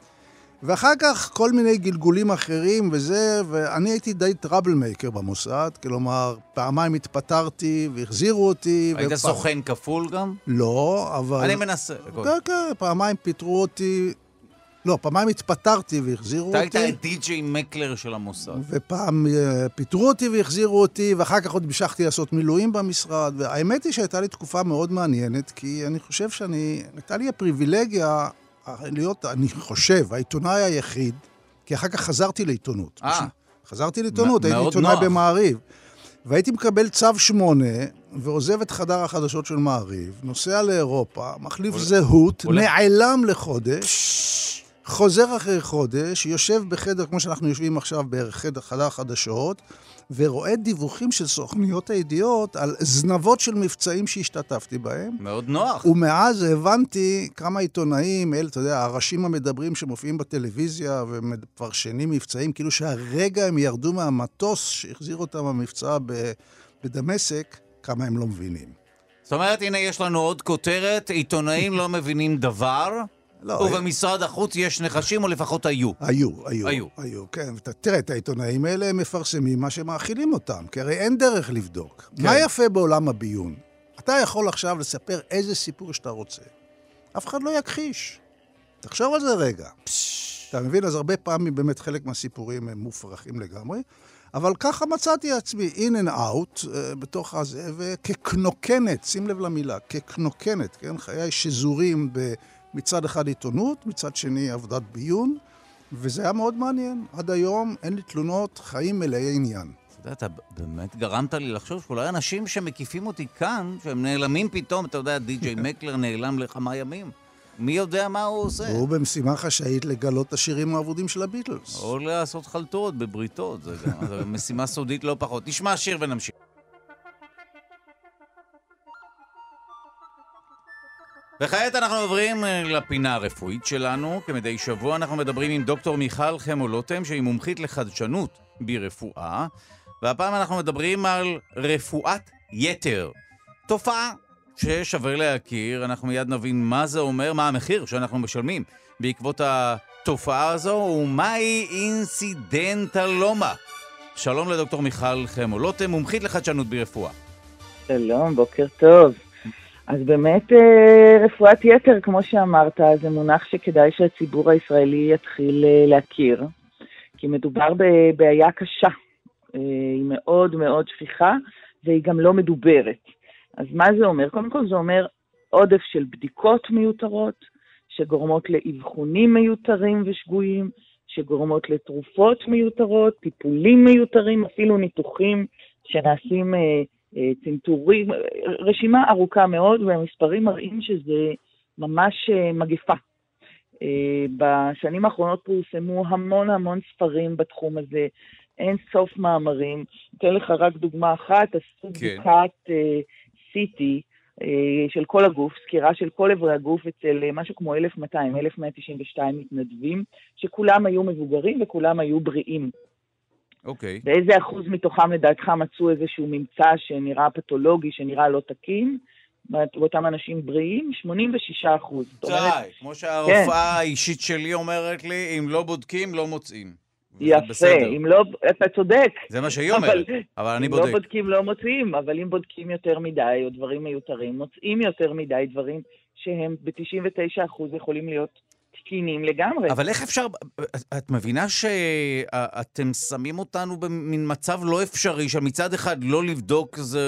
ואחר כך כל מיני גלגולים אחרים וזה, ואני הייתי די טראבל מייקר במוסד, כלומר, פעמיים התפטרתי והחזירו אותי. היית ופע- סוכן כפול גם? לא, אבל... אני מנסה. כן, כן, פעמיים פיטרו אותי. לא, פעמיים התפטרתי והחזירו אתה אותי. היית די.ג'יי מקלר של המוסד. ופעם אה, פיטרו אותי והחזירו אותי, ואחר כך עוד המשכתי לעשות מילואים במשרד. והאמת היא שהייתה לי תקופה מאוד מעניינת, כי אני חושב שאני... הייתה לי הפריבילגיה אה, להיות, אני חושב, העיתונאי היחיד, כי אחר כך חזרתי לעיתונות. אה. חזרתי לעיתונות, הייתי עיתונאי. במעריב. והייתי מקבל צו שמונה, ועוזב את חדר החדשות של מעריב, נוסע לאירופה, מחליף זהות, נעלם לחודש, חוזר אחרי חודש, יושב בחדר, כמו שאנחנו יושבים עכשיו בחדר חדר חדשות, ורואה דיווחים של סוכניות הידיעות על זנבות של מבצעים שהשתתפתי בהם. מאוד נוח. ומאז הבנתי כמה עיתונאים, אלה, אתה יודע, הראשים המדברים שמופיעים בטלוויזיה ומפרשנים מבצעים, כאילו שהרגע הם ירדו מהמטוס שהחזיר אותם המבצע בדמשק, כמה הם לא מבינים. זאת אומרת, הנה יש לנו עוד כותרת, עיתונאים לא מבינים דבר, לא, ובמשרד החוץ יש נחשים, או לפחות היו. היו, היו, היו. היו, כן. תראה, את העיתונאים האלה הם מפרסמים מה שמאכילים אותם, כי הרי אין דרך לבדוק. כן. מה יפה בעולם הביון? אתה יכול עכשיו לספר איזה סיפור שאתה רוצה. אף אחד לא יכחיש. תחשוב על זה רגע. אתה מבין? אז הרבה פעמים באמת חלק מהסיפורים הם מופרכים לגמרי, אבל ככה מצאתי עצמי in and out uh, בתוך הזה, וכקנוקנת, שים לב למילה, כקנוקנת, כן? חיי שזורים ב... מצד אחד עיתונות, מצד שני עבודת ביון, וזה היה מאוד מעניין. עד היום אין לי תלונות, חיים מלאי עניין. אתה יודע, אתה באמת גרמת לי לחשוב שאולי אנשים שמקיפים אותי כאן, שהם נעלמים פתאום, אתה יודע, די.ג'יי <laughs> מקלר נעלם לכמה ימים. מי יודע מה הוא עושה? הוא במשימה חשאית לגלות את השירים האבודים של הביטלס. או לעשות חלטורות בבריתות, זו משימה סודית לא פחות. נשמע שיר ונמשיך. וכעת אנחנו עוברים אה, לפינה הרפואית שלנו. כמדי שבוע אנחנו מדברים עם דוקטור מיכל חמולוטם, שהיא מומחית לחדשנות ברפואה, והפעם אנחנו מדברים על רפואת יתר. תופעה ששווה להכיר, אנחנו מיד נבין מה זה אומר, מה המחיר שאנחנו משלמים בעקבות התופעה הזו, ומהי אינסידנטלומה. שלום לדוקטור מיכל חמולוטם, מומחית לחדשנות ברפואה. שלום, בוקר טוב. אז באמת אה, רפואת יתר, כמו שאמרת, זה מונח שכדאי שהציבור הישראלי יתחיל אה, להכיר, כי מדובר בבעיה קשה. אה, היא מאוד מאוד שכיחה, והיא גם לא מדוברת. אז מה זה אומר? קודם כל זה אומר עודף של בדיקות מיותרות, שגורמות לאבחונים מיותרים ושגויים, שגורמות לתרופות מיותרות, טיפולים מיותרים, אפילו ניתוחים שנעשים אה, צנתורים, רשימה ארוכה מאוד, והמספרים מראים שזה ממש אה, מגפה. אה, בשנים האחרונות פורסמו המון המון ספרים בתחום הזה, אין סוף מאמרים. אתן לך רק דוגמה אחת, עשו כן. בדיקת CT של כל הגוף, סקירה של כל אברי הגוף אצל משהו כמו 1,200, 1,192 מתנדבים, שכולם היו מבוגרים וכולם היו בריאים. אוקיי. Okay. באיזה אחוז מתוכם לדעתך מצאו איזשהו ממצא שנראה פתולוגי, שנראה לא תקין? באותם אנשים בריאים, 86 אחוז. די, כמו שהרופאה כן. האישית שלי אומרת לי, אם לא בודקים, לא מוצאים. יפה, בסדר. אם לא, אתה צודק. זה מה שהיא אומרת, אבל, אבל אני בודק. אם לא בודקים, לא מוצאים, אבל אם בודקים יותר מדי, או דברים מיותרים, מוצאים יותר מדי דברים שהם ב-99% יכולים להיות תקינים לגמרי. אבל איך אפשר, את מבינה שאתם שמים אותנו במין מצב לא אפשרי, שמצד אחד לא לבדוק זה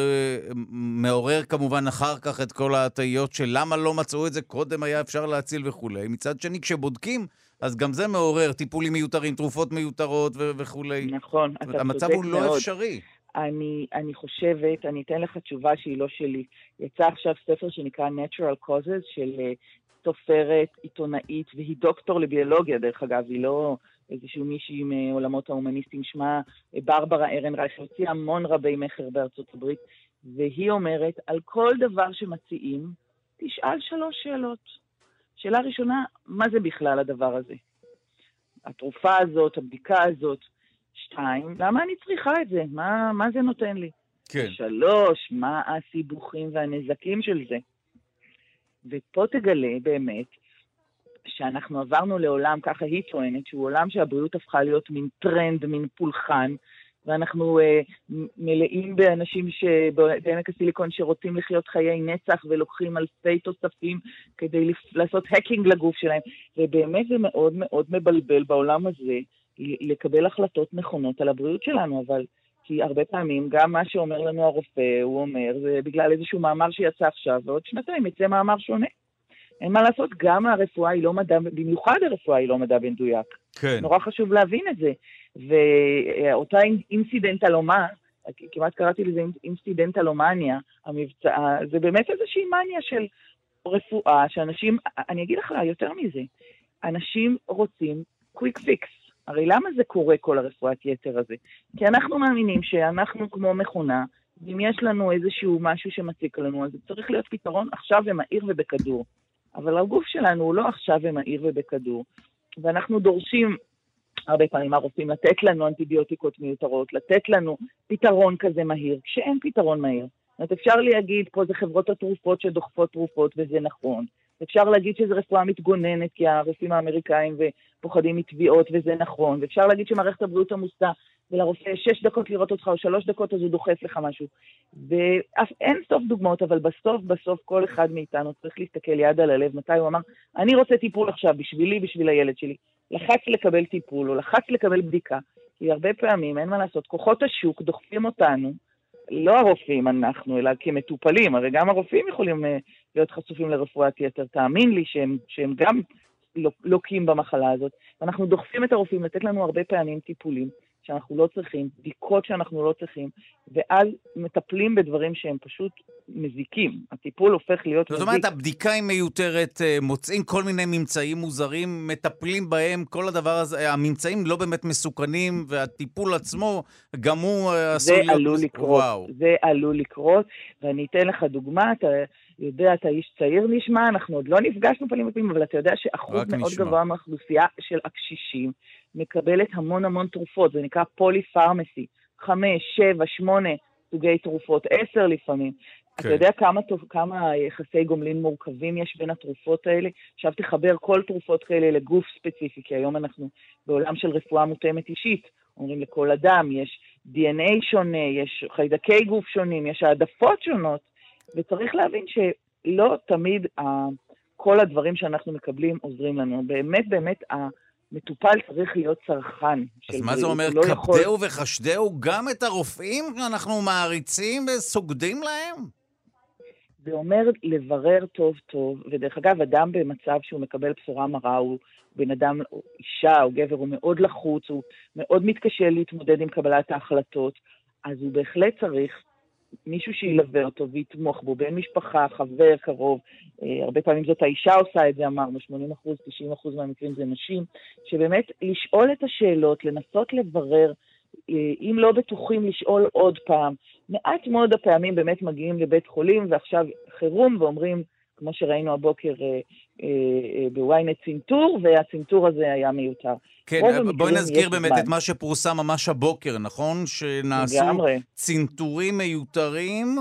מעורר כמובן אחר כך את כל התהיות של למה לא מצאו את זה קודם היה אפשר להציל וכולי. מצד שני, כשבודקים, אז גם זה מעורר טיפולים מיותרים, תרופות מיותרות ו- וכולי. נכון, אתה צודק מאוד. המצב הוא לא אפשרי. אני, אני חושבת, אני אתן לך תשובה שהיא לא שלי. יצא עכשיו ספר שנקרא Natural Causes של סופרת, עיתונאית, והיא דוקטור לביולוגיה, דרך אגב, היא לא איזשהו מישהי מעולמות ההומניסטים, שמה ברברה ארנרייך, הוציאה המון רבי מכר בארצות הברית, והיא אומרת, על כל דבר שמציעים, תשאל שלוש שאלות. שאלה ראשונה, מה זה בכלל הדבר הזה? התרופה הזאת, הבדיקה הזאת. שתיים, למה אני צריכה את זה? מה, מה זה נותן לי? כן. שלוש, מה הסיבוכים והנזקים של זה? ופה תגלה באמת שאנחנו עברנו לעולם, ככה היא טוענת, שהוא עולם שהבריאות הפכה להיות מין טרנד, מין פולחן, ואנחנו uh, מלאים באנשים בעמק הסיליקון שרוצים לחיות חיי נצח ולוקחים אלפי תוספים כדי לעשות hacking לגוף שלהם, ובאמת זה מאוד מאוד מבלבל בעולם הזה לקבל החלטות נכונות על הבריאות שלנו, אבל כי הרבה פעמים גם מה שאומר לנו הרופא, הוא אומר, זה בגלל איזשהו מאמר שיצא עכשיו, ועוד שנתיים יצא מאמר שונה. אין מה לעשות, גם הרפואה היא לא מדע, במיוחד הרפואה היא לא מדע במדויק. כן. נורא חשוב להבין את זה. ואותה incidentaloma, כמעט קראתי לזה incidentalomania, המבצע, זה באמת איזושהי מניה של רפואה, שאנשים, אני אגיד לך יותר מזה, אנשים רוצים קוויק פיקס. הרי למה זה קורה, כל הרפואת יתר הזה? כי אנחנו מאמינים שאנחנו כמו מכונה, ואם יש לנו איזשהו משהו שמציק לנו, אז זה צריך להיות פתרון עכשיו ומהיר ובכדור. אבל הגוף שלנו הוא לא עכשיו ומהיר ובכדור, ואנחנו דורשים הרבה פעמים הרופאים לתת לנו אנטיביוטיקות מיותרות, לתת לנו פתרון כזה מהיר, כשאין פתרון מהיר. זאת אומרת, אפשר להגיד, פה זה חברות התרופות שדוחפות תרופות, וזה נכון. אפשר להגיד שזו רפואה מתגוננת, כי הרופאים האמריקאים פוחדים מתביעות, וזה נכון. ואפשר להגיד שמערכת הבריאות עמוסה, ולרופא שש דקות לראות אותך, או שלוש דקות, אז הוא דוחף לך משהו. ואין סוף דוגמאות, אבל בסוף, בסוף, כל אחד מאיתנו צריך להסתכל יד על הלב, מתי הוא אמר, אני רוצה טיפול עכשיו, בשבילי, בשביל הילד שלי. לחץ לקבל טיפול, או לחץ לקבל בדיקה. כי הרבה פעמים, אין מה לעשות, כוחות השוק דוחפים אותנו, לא הרופאים אנחנו, אלא כמטופלים, הרי גם הרופאים יכולים אה, להיות חשופים לרפואת יתר, תאמין לי שהם, שהם גם לוקים במחלה הזאת. ואנחנו דוחפים את הרופאים לתת לנו הרבה פעמים טיפולים שאנחנו לא צריכים, בדיקות שאנחנו לא צריכים, ואז מטפלים בדברים שהם פשוט מזיקים. הטיפול הופך להיות מזיק. זאת אומרת, הבדיקה היא מיותרת, אה, מוצאים כל מיני ממצאים מוזרים, מטפלים בהם, כל הדבר הזה, הממצאים לא באמת מסוכנים, והטיפול עצמו, גם הוא אה, עשוי להיות... זה עלול לקרות, וואו. זה עלול לקרות, ואני אתן לך דוגמה, אתה יודע, אתה איש צעיר נשמע, אנחנו עוד לא נפגשנו פנים בפנים, אבל אתה יודע שאחוז מאוד נשמע. גבוה מהאוכלוסייה של הקשישים מקבלת המון המון תרופות, זה נקרא פולי-פרמסי, חמש, שבע, שמונה סוגי תרופות, עשר לפעמים. Okay. אתה כן. יודע כמה, כמה יחסי גומלין מורכבים יש בין התרופות האלה? עכשיו תחבר כל תרופות כאלה לגוף ספציפי, כי היום אנחנו בעולם של רפואה מותאמת אישית. אומרים לכל אדם, יש DNA שונה, יש חיידקי גוף שונים, יש העדפות שונות, וצריך להבין ש... לא תמיד כל הדברים שאנחנו מקבלים עוזרים לנו. באמת, באמת, המטופל צריך להיות צרכן אז מה זה אומר? לא כבדהו יכול... וחשדהו גם את הרופאים שאנחנו מעריצים וסוגדים להם? זה אומר לברר טוב טוב, ודרך אגב, אדם במצב שהוא מקבל בשורה מרה, הוא בן אדם, אישה או גבר, הוא מאוד לחוץ, הוא מאוד מתקשה להתמודד עם קבלת ההחלטות, אז הוא בהחלט צריך מישהו שילווה אותו ויתמוך בו, בן משפחה, חבר, קרוב. אה, הרבה פעמים זאת האישה עושה את זה, אמרנו, 80 אחוז, 90 אחוז מהמקרים זה נשים, שבאמת לשאול את השאלות, לנסות לברר, אה, אם לא בטוחים, לשאול עוד פעם. מעט מאוד הפעמים באמת מגיעים לבית חולים, ועכשיו חירום, ואומרים, כמו שראינו הבוקר אה, בוויינט צנתור, והצנתור הזה היה מיותר. כן, בואי נזכיר באמת זמן. את מה שפורסם ממש הבוקר, נכון? שנעשו לגמרי. צנתורים מיותרים,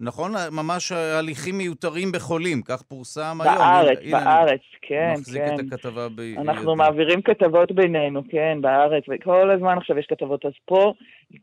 נכון? ממש הליכים מיותרים בחולים, כך פורסם בארץ, היום. בארץ, בארץ, כן, מחזיק כן. את הכתבה ב... אנחנו מעבירים כתבות בינינו, כן, בארץ, וכל הזמן עכשיו יש כתבות. אז פה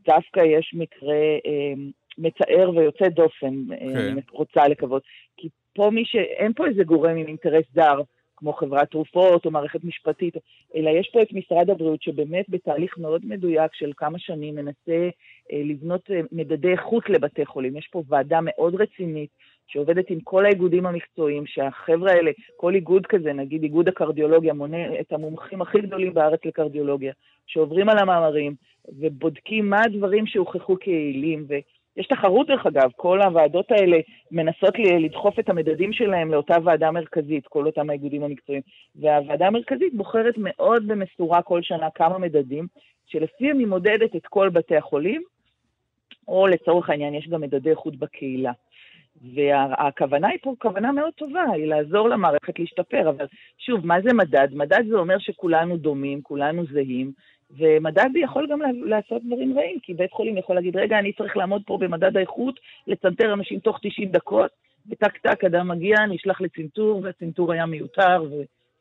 דווקא יש מקרה אה, מצער ויוצא דופן, כן. אני רוצה לקוות. כי פה מי ש... אין פה איזה גורם עם אינטרס זר, כמו חברת תרופות או מערכת משפטית, אלא יש פה את משרד הבריאות שבאמת בתהליך מאוד מדויק של כמה שנים מנסה אה, לבנות אה, מדדי איכות לבתי חולים. יש פה ועדה מאוד רצינית שעובדת עם כל האיגודים המקצועיים, שהחבר'ה האלה, כל איגוד כזה, נגיד איגוד הקרדיולוגיה, מונה את המומחים הכי גדולים בארץ לקרדיולוגיה, שעוברים על המאמרים ובודקים מה הדברים שהוכחו כיעילים, יש תחרות דרך אגב, כל הוועדות האלה מנסות לדחוף את המדדים שלהם לאותה ועדה מרכזית, כל אותם האיגודים המקצועיים. והוועדה המרכזית בוחרת מאוד במשורה כל שנה כמה מדדים, שלפיהם היא מודדת את כל בתי החולים, או לצורך העניין יש גם מדדי איכות בקהילה. והכוונה היא פה כוונה מאוד טובה, היא לעזור למערכת להשתפר, אבל שוב, מה זה מדד? מדד זה אומר שכולנו דומים, כולנו זהים, ומדד יכול גם לעשות דברים רעים, כי בית חולים יכול להגיד, רגע, אני צריך לעמוד פה במדד האיכות, לצנתר אנשים תוך 90 דקות, וטק טק אדם מגיע, נשלח לצנתור, והצנתור היה מיותר,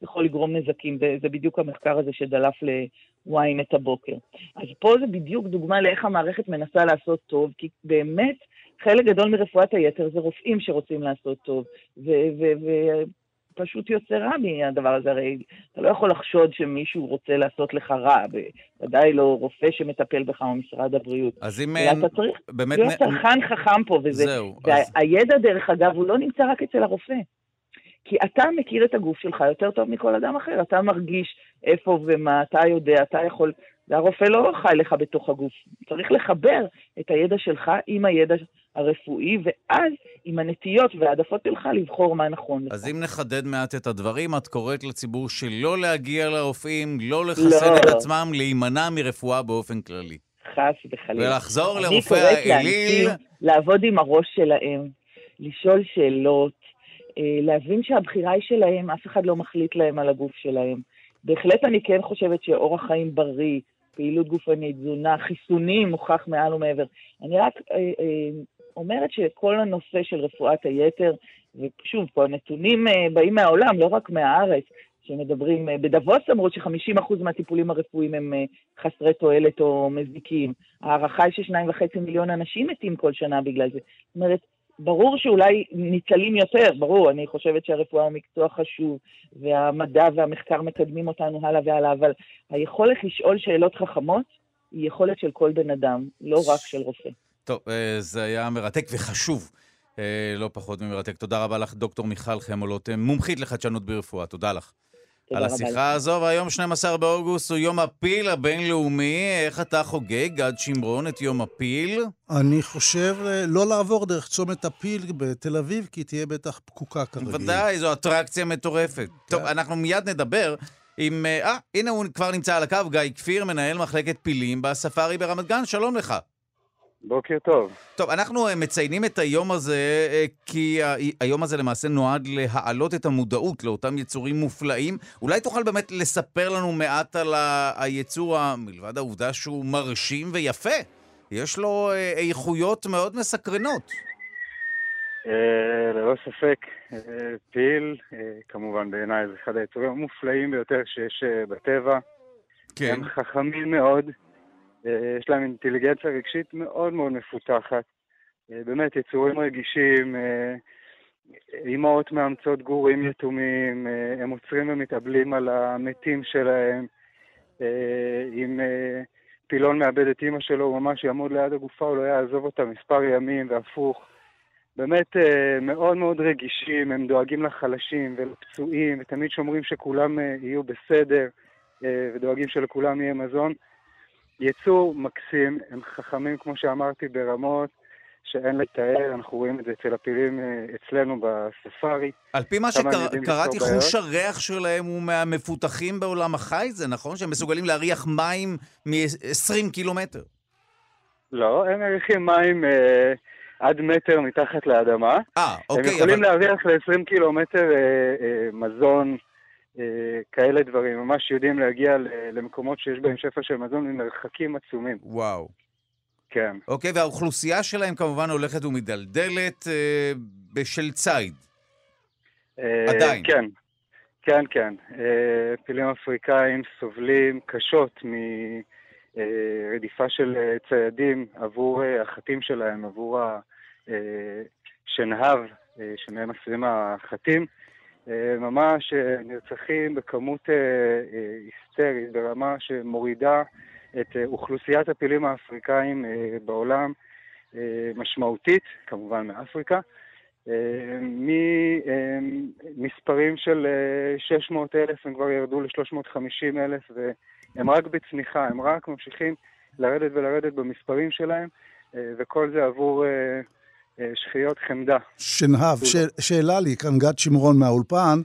ויכול לגרום נזקים, וזה בדיוק המחקר הזה שדלף ל-ynet הבוקר. אז פה זה בדיוק דוגמה לאיך המערכת מנסה לעשות טוב, כי באמת חלק גדול מרפואת היתר זה רופאים שרוצים לעשות טוב, פשוט יוצא רע מהדבר הזה. הרי אתה לא יכול לחשוד שמישהו רוצה לעשות לך רע, בוודאי לא רופא שמטפל בך או משרד הבריאות. אז אם... אתה צריך באמת... להיות צרכן חכם פה, וזה... זהו. והידע, אז... דרך אגב, הוא לא נמצא רק אצל הרופא. כי אתה מכיר את הגוף שלך יותר טוב מכל אדם אחר, אתה מרגיש איפה ומה, אתה יודע, אתה יכול... והרופא לא חי לך בתוך הגוף. צריך לחבר את הידע שלך עם הידע הרפואי, ואז עם הנטיות והעדפות שלך לבחור מה נכון לך. אז אם נחדד מעט את הדברים, את קוראת לציבור שלא להגיע לרופאים, לא לחסן לא. את עצמם, להימנע מרפואה באופן כללי. חס וחלילה. ולחזור לרופא האליל. לעבוד עם הראש שלהם, לשאול שאלות, אה, להבין שהבחירה היא שלהם, אף אחד לא מחליט להם על הגוף שלהם. בהחלט אני כן חושבת שאורח חיים בריא, פעילות גופנית, תזונה, חיסונים, מוכח מעל ומעבר. אני רק אה, אה, אומרת שכל הנושא של רפואת היתר, ושוב, פה הנתונים אה, באים מהעולם, לא רק מהארץ, שמדברים, אה, בדבוס אמרו ש-50% מהטיפולים הרפואיים הם אה, חסרי תועלת או מזיקים. ההערכה היא ששניים וחצי מיליון אנשים מתים כל שנה בגלל זה. זאת אומרת, ברור שאולי ניצלים יותר, ברור, אני חושבת שהרפואה הוא מקצוע חשוב, והמדע והמחקר מקדמים אותנו הלאה והלאה, אבל היכולת לשאול שאלות חכמות היא יכולת של כל בן אדם, לא רק של רופא. טוב, אה, זה היה מרתק וחשוב, אה, לא פחות ממרתק. תודה רבה לך, דוקטור מיכל חמולות, מומחית לחדשנות ברפואה. תודה לך. על השיחה הזו, והיום 12 באוגוסט הוא יום הפיל הבינלאומי. איך אתה חוגג, גד שמרון, את יום הפיל? אני חושב אה, לא לעבור דרך צומת הפיל בתל אביב, כי תהיה בטח פקוקה כרגיל. ודאי, זו אטרקציה מטורפת. כן. טוב, אנחנו מיד נדבר עם... אה, הנה הוא כבר נמצא על הקו, גיא כפיר, מנהל מחלקת פילים בספארי ברמת גן, שלום לך. בוקר טוב. טוב, אנחנו אה, מציינים את היום הזה אה, כי היום הזה למעשה נועד להעלות את המודעות לאותם יצורים מופלאים. אולי תוכל באמת לספר לנו מעט על היצור, מלבד העובדה שהוא מרשים ויפה. יש לו אה, איכויות מאוד מסקרנות. ללא ספק, פיל, כמובן בעיניי זה אחד היצורים המופלאים ביותר שיש בטבע. כן. הם חכמים מאוד. אה, יש להם אינטליגנציה רגשית מאוד מאוד מפותחת. אה, באמת, יצורים רגישים, אה, אימהות מאמצות גורים יתומים, הם עוצרים ומתאבלים על המתים שלהם. אם פילון מאבד את אימא שלו, הוא ממש יעמוד ליד הגופה, הוא לא יעזוב אותה מספר ימים, והפוך. באמת מאוד מאוד רגישים, הם דואגים לחלשים ולפצועים, ותמיד שומרים שכולם יהיו בסדר, ודואגים שלכולם יהיה מזון. יצור מקסים, הם חכמים, כמו שאמרתי, ברמות שאין לתאר, אנחנו רואים את זה אצל הפילים אה, אצלנו בספארי. על פי מה שקראתי, חוש הריח שלהם הוא מהמפותחים בעולם החי, זה נכון? שהם מסוגלים להריח מים מ-20 קילומטר. לא, הם מריחים מים אה, עד מטר מתחת לאדמה. אה, אוקיי. הם יכולים אבל... להריח ל-20 קילומטר אה, אה, מזון, כאלה דברים. ממש יודעים להגיע למקומות שיש בהם שפע של מזון ממרחקים עצומים. וואו. כן. אוקיי, והאוכלוסייה שלהם כמובן הולכת ומדלדלת אה, בשל ציד. אה, עדיין. כן, כן, כן. אה, פילים אפריקאים סובלים קשות מרדיפה אה, של אה, ציידים עבור אה, החטים שלהם, עבור השנהב אה, שמהם אסירים החטים. אה, ממש אה, נרצחים בכמות אה, היסטרית, ברמה שמורידה את אוכלוסיית הפילים האפריקאים בעולם משמעותית, כמובן מאפריקה, ממספרים של 600 אלף הם כבר ירדו ל-350 אלף והם רק בצניחה, הם רק ממשיכים לרדת ולרדת במספרים שלהם וכל זה עבור שחיות חמדה. שנהב, ש... שאלה לי, כאן גד שמרון מהאולפן.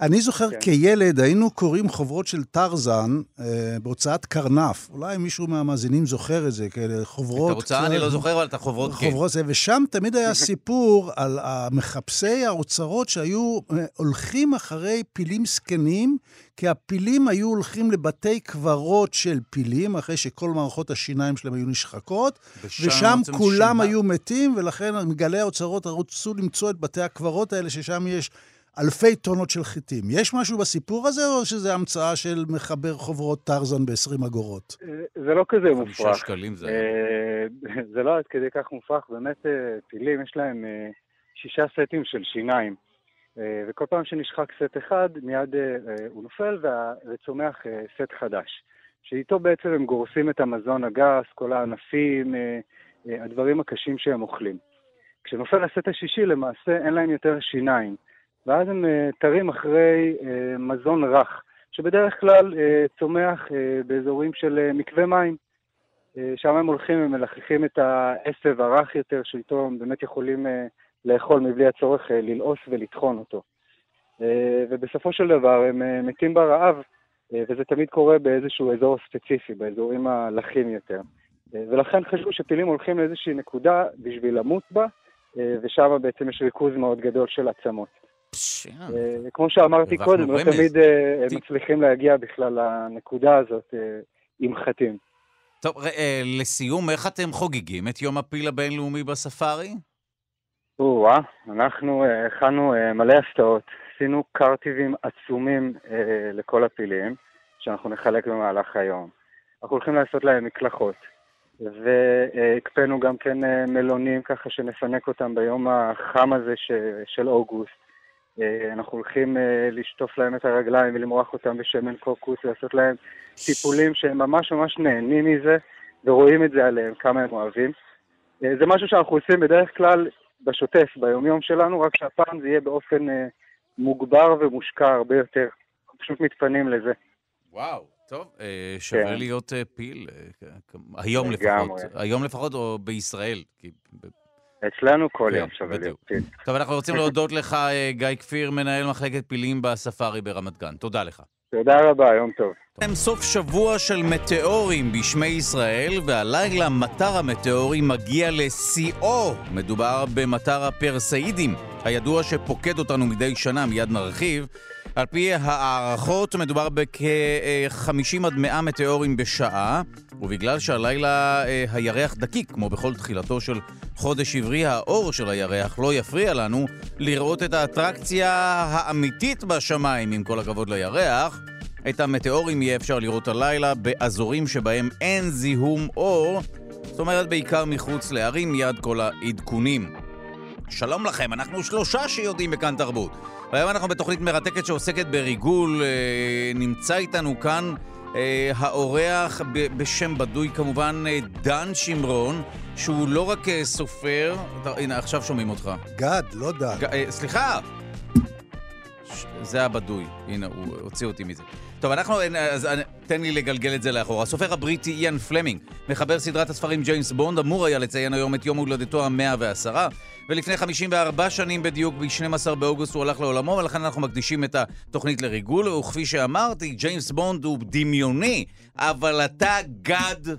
אני זוכר כן. כילד, היינו קוראים חוברות של טרזן אה, בהוצאת קרנף. אולי מישהו מהמאזינים זוכר את זה, כאלה חוברות... את ההוצאה אני לא זוכר, אבל את החוברות כן. חוברות זה, ושם תמיד היה <laughs> סיפור על מחפשי האוצרות שהיו אה, הולכים אחרי פילים זקנים, כי הפילים היו הולכים לבתי קברות של פילים, אחרי שכל מערכות השיניים שלהם היו נשחקות, ושם כולם שינה. היו מתים, ולכן מגלי האוצרות רצו למצוא את בתי הקברות האלה, ששם יש... אלפי טונות של חיטים. יש משהו בסיפור הזה, או שזה המצאה של מחבר חוברות טרזן ב-20 אגורות? זה לא כזה מופרך. חמישה שקלים זה... אה, זה לא עד כדי כך מופרך. באמת, אה, פילים, יש להם אה, שישה סטים של שיניים. וכל פעם שנשחק סט אחד, מיד הוא נופל וצומח סט חדש. שאיתו בעצם הם גורסים את המזון הגס, כל הענפים, הדברים הקשים שהם אוכלים. כשנופל הסט השישי, למעשה אין להם יותר שיניים. ואז הם אה, תרים אחרי אה, מזון רך, שבדרך כלל אה, צומח באזורים של מקווה מים. שם הם הולכים ומלחכים את העשב הרך יותר, שאיתו הם באמת יכולים לאכול מבלי הצורך ללעוס ולטחון אותו. ובסופו של דבר הם מתים ברעב, וזה תמיד קורה באיזשהו אזור ספציפי, באזורים הלחים יותר. ולכן חשבו שפילים הולכים לאיזושהי נקודה בשביל למות בה, ושם בעצם יש ריכוז מאוד גדול של עצמות. אה, כמו שאמרתי קודם, לא תמיד אה, הם מצליחים להגיע בכלל לנקודה הזאת אה, עם חטים. טוב, לסיום, איך אתם חוגגים את יום הפיל הבינלאומי בספארי? או-אה, אנחנו הכנו מלא הפתעות. עשינו קרטיבים עצומים לכל הפילים, שאנחנו נחלק במהלך היום. אנחנו הולכים לעשות להם מקלחות. והקפאנו גם כן מלונים ככה שנפנק אותם ביום החם הזה של אוגוסט. אה, אנחנו הולכים אה, לשטוף להם את הרגליים ולמרוח אותם בשמן קוקוס, לעשות להם טיפולים שהם ממש ממש נהנים מזה, ורואים את זה עליהם, כמה הם אוהבים. אה, זה משהו שאנחנו עושים בדרך כלל בשוטף, ביומיום שלנו, רק שהפעם זה יהיה באופן מוגבר ומושקע הרבה יותר. אנחנו פשוט מתפנים לזה. וואו, טוב, שווה כן. להיות פיל, היום לפחות. היום לפחות, או בישראל. אצלנו כל כן, יום שווה להיות פיל. טוב, אנחנו רוצים להודות לך, אה, גיא כפיר, מנהל מחלקת פילים בספארי ברמת גן. תודה לך. תודה רבה, יום טוב. סוף שבוע של מטאורים בשמי ישראל, והלילה מטר המטאורים מגיע לשיאו. מדובר במטר הפרסאידים, הידוע שפוקד אותנו מדי שנה, מיד נרחיב. על פי הערכות מדובר בכ-50 עד 100 מטאורים בשעה, ובגלל שהלילה אה, הירח דקיק, כמו בכל תחילתו של חודש עברי, האור של הירח לא יפריע לנו לראות את האטרקציה האמיתית בשמיים, עם כל הכבוד לירח. את המטאורים יהיה אפשר לראות הלילה באזורים שבהם אין זיהום אור, זאת אומרת בעיקר מחוץ לערים, מיד כל העדכונים. שלום לכם, אנחנו שלושה שיודעים בכאן תרבות. והיום אנחנו בתוכנית מרתקת שעוסקת בריגול. אה, נמצא איתנו כאן אה, האורח בשם בדוי כמובן, אה, דן שמרון, שהוא לא רק סופר, הנה עכשיו שומעים אותך. גד, לא דן. סליחה! זה הבדוי, הנה, הוא הוציא אותי מזה. טוב, אנחנו, אז תן לי לגלגל את זה לאחור. הסופר הבריטי איאן פלמינג, מחבר סדרת הספרים ג'יימס בונד, אמור היה לציין היום את יום הולדתו המאה ועשרה, ולפני 54 שנים בדיוק, ב-12 באוגוסט הוא הלך לעולמו, ולכן אנחנו מקדישים את התוכנית לריגול, וכפי שאמרתי, ג'יימס בונד הוא דמיוני, אבל אתה גד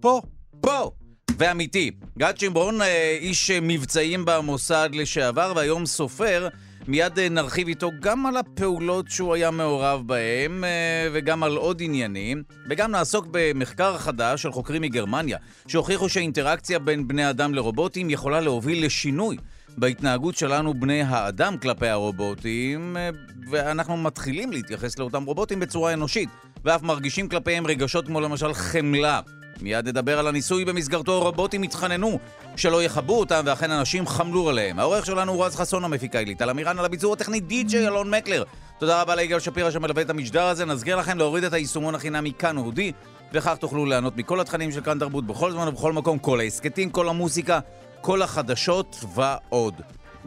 פה, פה. ואמיתי. גד שמרון, אה, איש מבצעים במוסד לשעבר, והיום סופר, מיד אה, נרחיב איתו גם על הפעולות שהוא היה מעורב בהן אה, וגם על עוד עניינים, וגם נעסוק במחקר חדש של חוקרים מגרמניה, שהוכיחו שהאינטראקציה בין בני אדם לרובוטים יכולה להוביל לשינוי בהתנהגות שלנו בני האדם כלפי הרובוטים, אה, ואנחנו מתחילים להתייחס לאותם רובוטים בצורה אנושית, ואף מרגישים כלפיהם רגשות כמו למשל חמלה. מיד נדבר על הניסוי במסגרתו רובוטים התחננו שלא יכבו אותם, ואכן אנשים חמלו עליהם. העורך שלנו הוא רז חסון המפיקה היא ליטל אמירן על הביצור הטכני די.ג'יי אלון מקלר. תודה רבה ליגאל שפירא שמלווה את המשדר הזה. נזכיר לכם להוריד את היישומון החינמי כאן אודי, וכך תוכלו ליהנות מכל התכנים של כאן תרבות בכל זמן ובכל מקום, כל ההסכתים, כל המוסיקה, כל החדשות ועוד.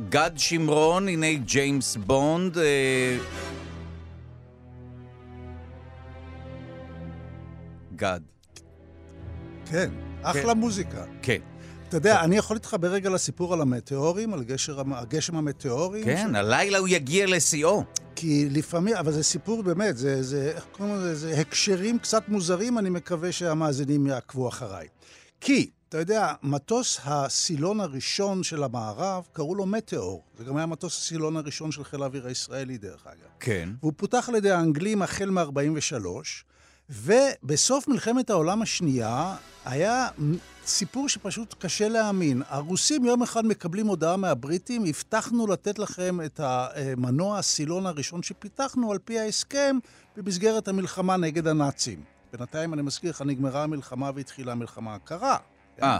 גד שמרון, הנה ג'יימס בונד. אה... גד. כן, אחלה כן. מוזיקה. כן. אתה יודע, אני יכול להתחבר רגע לסיפור על המטאורים, על גשר, הגשם המטאורי. כן, ש... הלילה הוא יגיע לשיאו. כי לפעמים, אבל זה סיפור באמת, זה, זה, איך קוראים לזה, זה הקשרים קצת מוזרים, אני מקווה שהמאזינים יעקבו אחריי. כי, אתה יודע, מטוס הסילון הראשון של המערב, קראו לו מטאור. זה גם היה מטוס הסילון הראשון של חיל האוויר הישראלי, דרך אגב. כן. והוא פותח על ידי האנגלים החל מ-43, ובסוף מלחמת העולם השנייה היה סיפור שפשוט קשה להאמין. הרוסים יום אחד מקבלים הודעה מהבריטים, הבטחנו לתת לכם את המנוע הסילון הראשון שפיתחנו על פי ההסכם במסגרת המלחמה נגד הנאצים. בינתיים, אני מזכיר לך, נגמרה המלחמה והתחילה המלחמה הקרה. אה.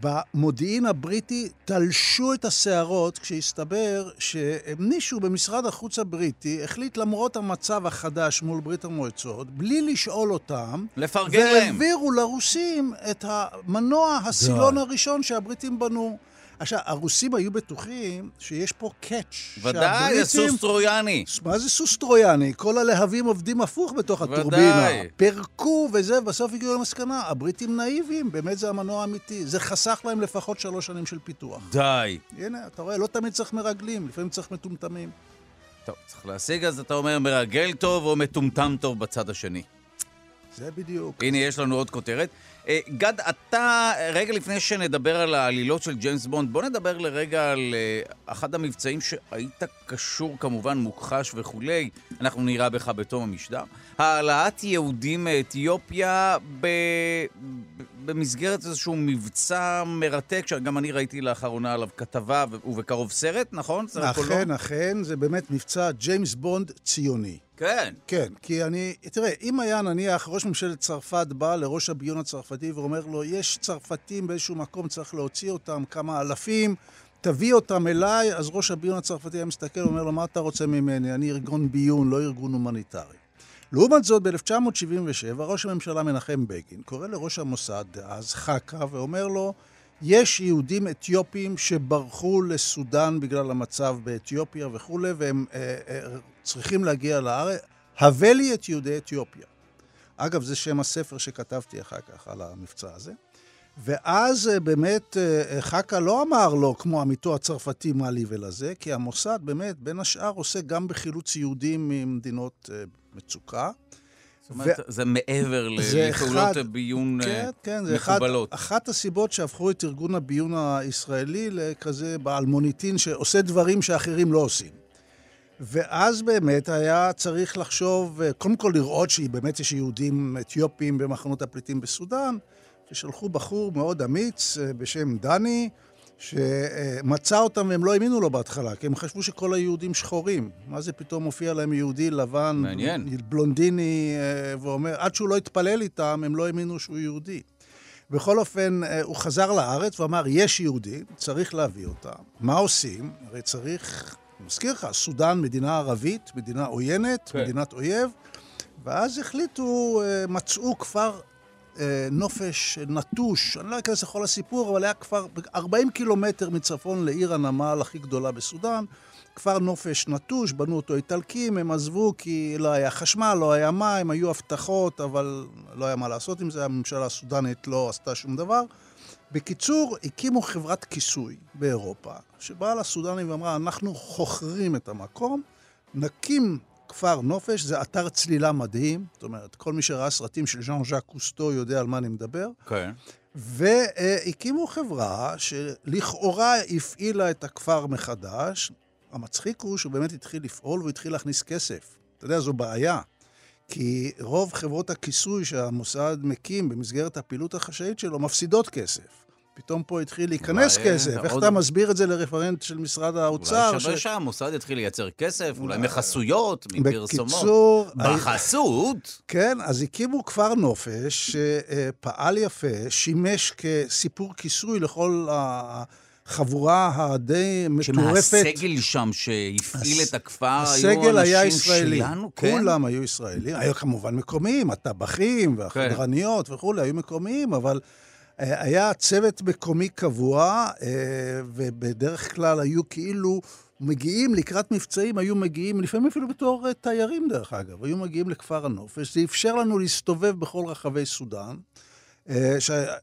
במודיעין הבריטי תלשו את השערות כשהסתבר שמישהו במשרד החוץ הבריטי החליט למרות המצב החדש מול ברית המועצות, בלי לשאול אותם, לפרגן להם. והעבירו לרוסים את המנוע הסילון הראשון שהבריטים בנו. עכשיו, הרוסים היו בטוחים שיש פה קאץ'. ודאי, סוס טרויאני. מה זה סוס טרויאני? כל הלהבים עובדים הפוך בתוך ודאי. הטורבינה. פירקו וזה, בסוף הגיעו למסקנה. הבריטים נאיבים, באמת זה המנוע האמיתי. זה חסך להם לפחות שלוש שנים של פיתוח. די. הנה, אתה רואה, לא תמיד צריך מרגלים, לפעמים צריך מטומטמים. טוב, צריך להשיג, אז אתה אומר מרגל טוב או מטומטם טוב בצד השני. זה בדיוק. הנה, יש לנו עוד כותרת. אה, גד, אתה, רגע לפני שנדבר על העלילות של ג'יימס בונד, בוא נדבר לרגע על אה, אחד המבצעים שהיית קשור, כמובן, מוכחש וכולי, אנחנו נראה בך בתום המשדר. העלאת יהודים מאתיופיה ב... במסגרת איזשהו מבצע מרתק, שגם אני ראיתי לאחרונה עליו כתבה ובקרוב סרט, נכון? אכן, אכן, זה באמת מבצע ג'יימס בונד ציוני. כן. כן, כי אני, תראה, אם היה נניח ראש ממשלת צרפת בא לראש הביון הצרפתי ואומר לו, יש צרפתים באיזשהו מקום, צריך להוציא אותם, כמה אלפים, תביא אותם אליי, אז ראש הביון הצרפתי היה מסתכל ואומר לו, מה אתה רוצה ממני? אני ארגון ביון, לא ארגון הומניטרי. לעומת זאת, ב-1977, ראש הממשלה מנחם בגין קורא לראש המוסד דאז, חכה, ואומר לו, יש יהודים אתיופים שברחו לסודאן בגלל המצב באתיופיה וכולי, והם אה, אה, צריכים להגיע לארץ. הבא לי את יהודי אתיופיה. אגב, זה שם הספר שכתבתי אחר כך על המבצע הזה. ואז אה, באמת אה, אה, חכה לא אמר לו, כמו עמיתו הצרפתי, מה לי ולזה, כי המוסד באמת, בין השאר, עושה גם בחילוץ יהודים ממדינות מצוקה. זאת אומרת. זה מעבר לפעולות ביון כן, כן, זה מקובלות. אחת, הסיבות שהפכו את ארגון הביון הישראלי לכזה בעל מוניטין שעושה דברים שאחרים לא עושים. ואז באמת היה צריך לחשוב, קודם כל לראות שבאמת יש יהודים אתיופים במחנות הפליטים בסודאן, ששלחו בחור מאוד אמיץ אה, בשם דני, שמצא אותם והם לא האמינו לו בהתחלה, כי הם חשבו שכל היהודים שחורים. מה זה פתאום מופיע להם יהודי לבן, מעניין. בלונדיני, אה, ואומר, עד שהוא לא התפלל איתם, הם לא האמינו שהוא יהודי. בכל אופן, אה, הוא חזר לארץ ואמר, יש יהודים, צריך להביא אותם. מה עושים? הרי צריך, אני מזכיר לך, סודאן מדינה ערבית, מדינה עוינת, כן. מדינת אויב, ואז החליטו, אה, מצאו כפר נופש נטוש, אני לא אכנס לכל הסיפור, אבל היה כפר 40 קילומטר מצפון לעיר הנמל הכי גדולה בסודאן. כפר נופש נטוש, בנו אותו איטלקים, הם עזבו כי לא היה חשמל, לא היה מים, היו הבטחות, אבל לא היה מה לעשות עם זה, הממשלה הסודנית לא עשתה שום דבר. בקיצור, הקימו חברת כיסוי באירופה, שבאה לסודנים ואמרה, אנחנו חוכרים את המקום, נקים כפר נופש, זה אתר צלילה מדהים, זאת אומרת, כל מי שראה סרטים של ז'אן ז'אק קוסטו יודע על מה אני מדבר. כן. Okay. והקימו חברה שלכאורה הפעילה את הכפר מחדש, המצחיק הוא שהוא באמת התחיל לפעול והוא התחיל להכניס כסף. אתה יודע, זו בעיה. כי רוב חברות הכיסוי שהמוסד מקים במסגרת הפעילות החשאית שלו מפסידות כסף. פתאום פה התחיל להיכנס אולי, כסף. איך עוד... אתה מסביר את זה לרפרנט של משרד האוצר? אולי שווה ש... שהמוסד יתחיל לייצר כסף, אולי מחסויות, מפרסומות. בקיצור... בחסות? כן, אז הקימו כפר נופש שפעל יפה, שימש כסיפור כיסוי לכל ה... החבורה הדי מטורפת. שמהסגל שם שהפעיל את הכפר, היו אנשים שלנו, כן? כולם היו ישראלים. היו כמובן מקומיים, הטבחים והחדרניות כן. וכולי, היו מקומיים, אבל היה צוות מקומי קבוע, אה, ובדרך כלל היו כאילו... מגיעים לקראת מבצעים, היו מגיעים, לפעמים אפילו בתור אה, תיירים דרך אגב, היו מגיעים לכפר הנופש. זה אפשר לנו להסתובב בכל רחבי סודאן. אה,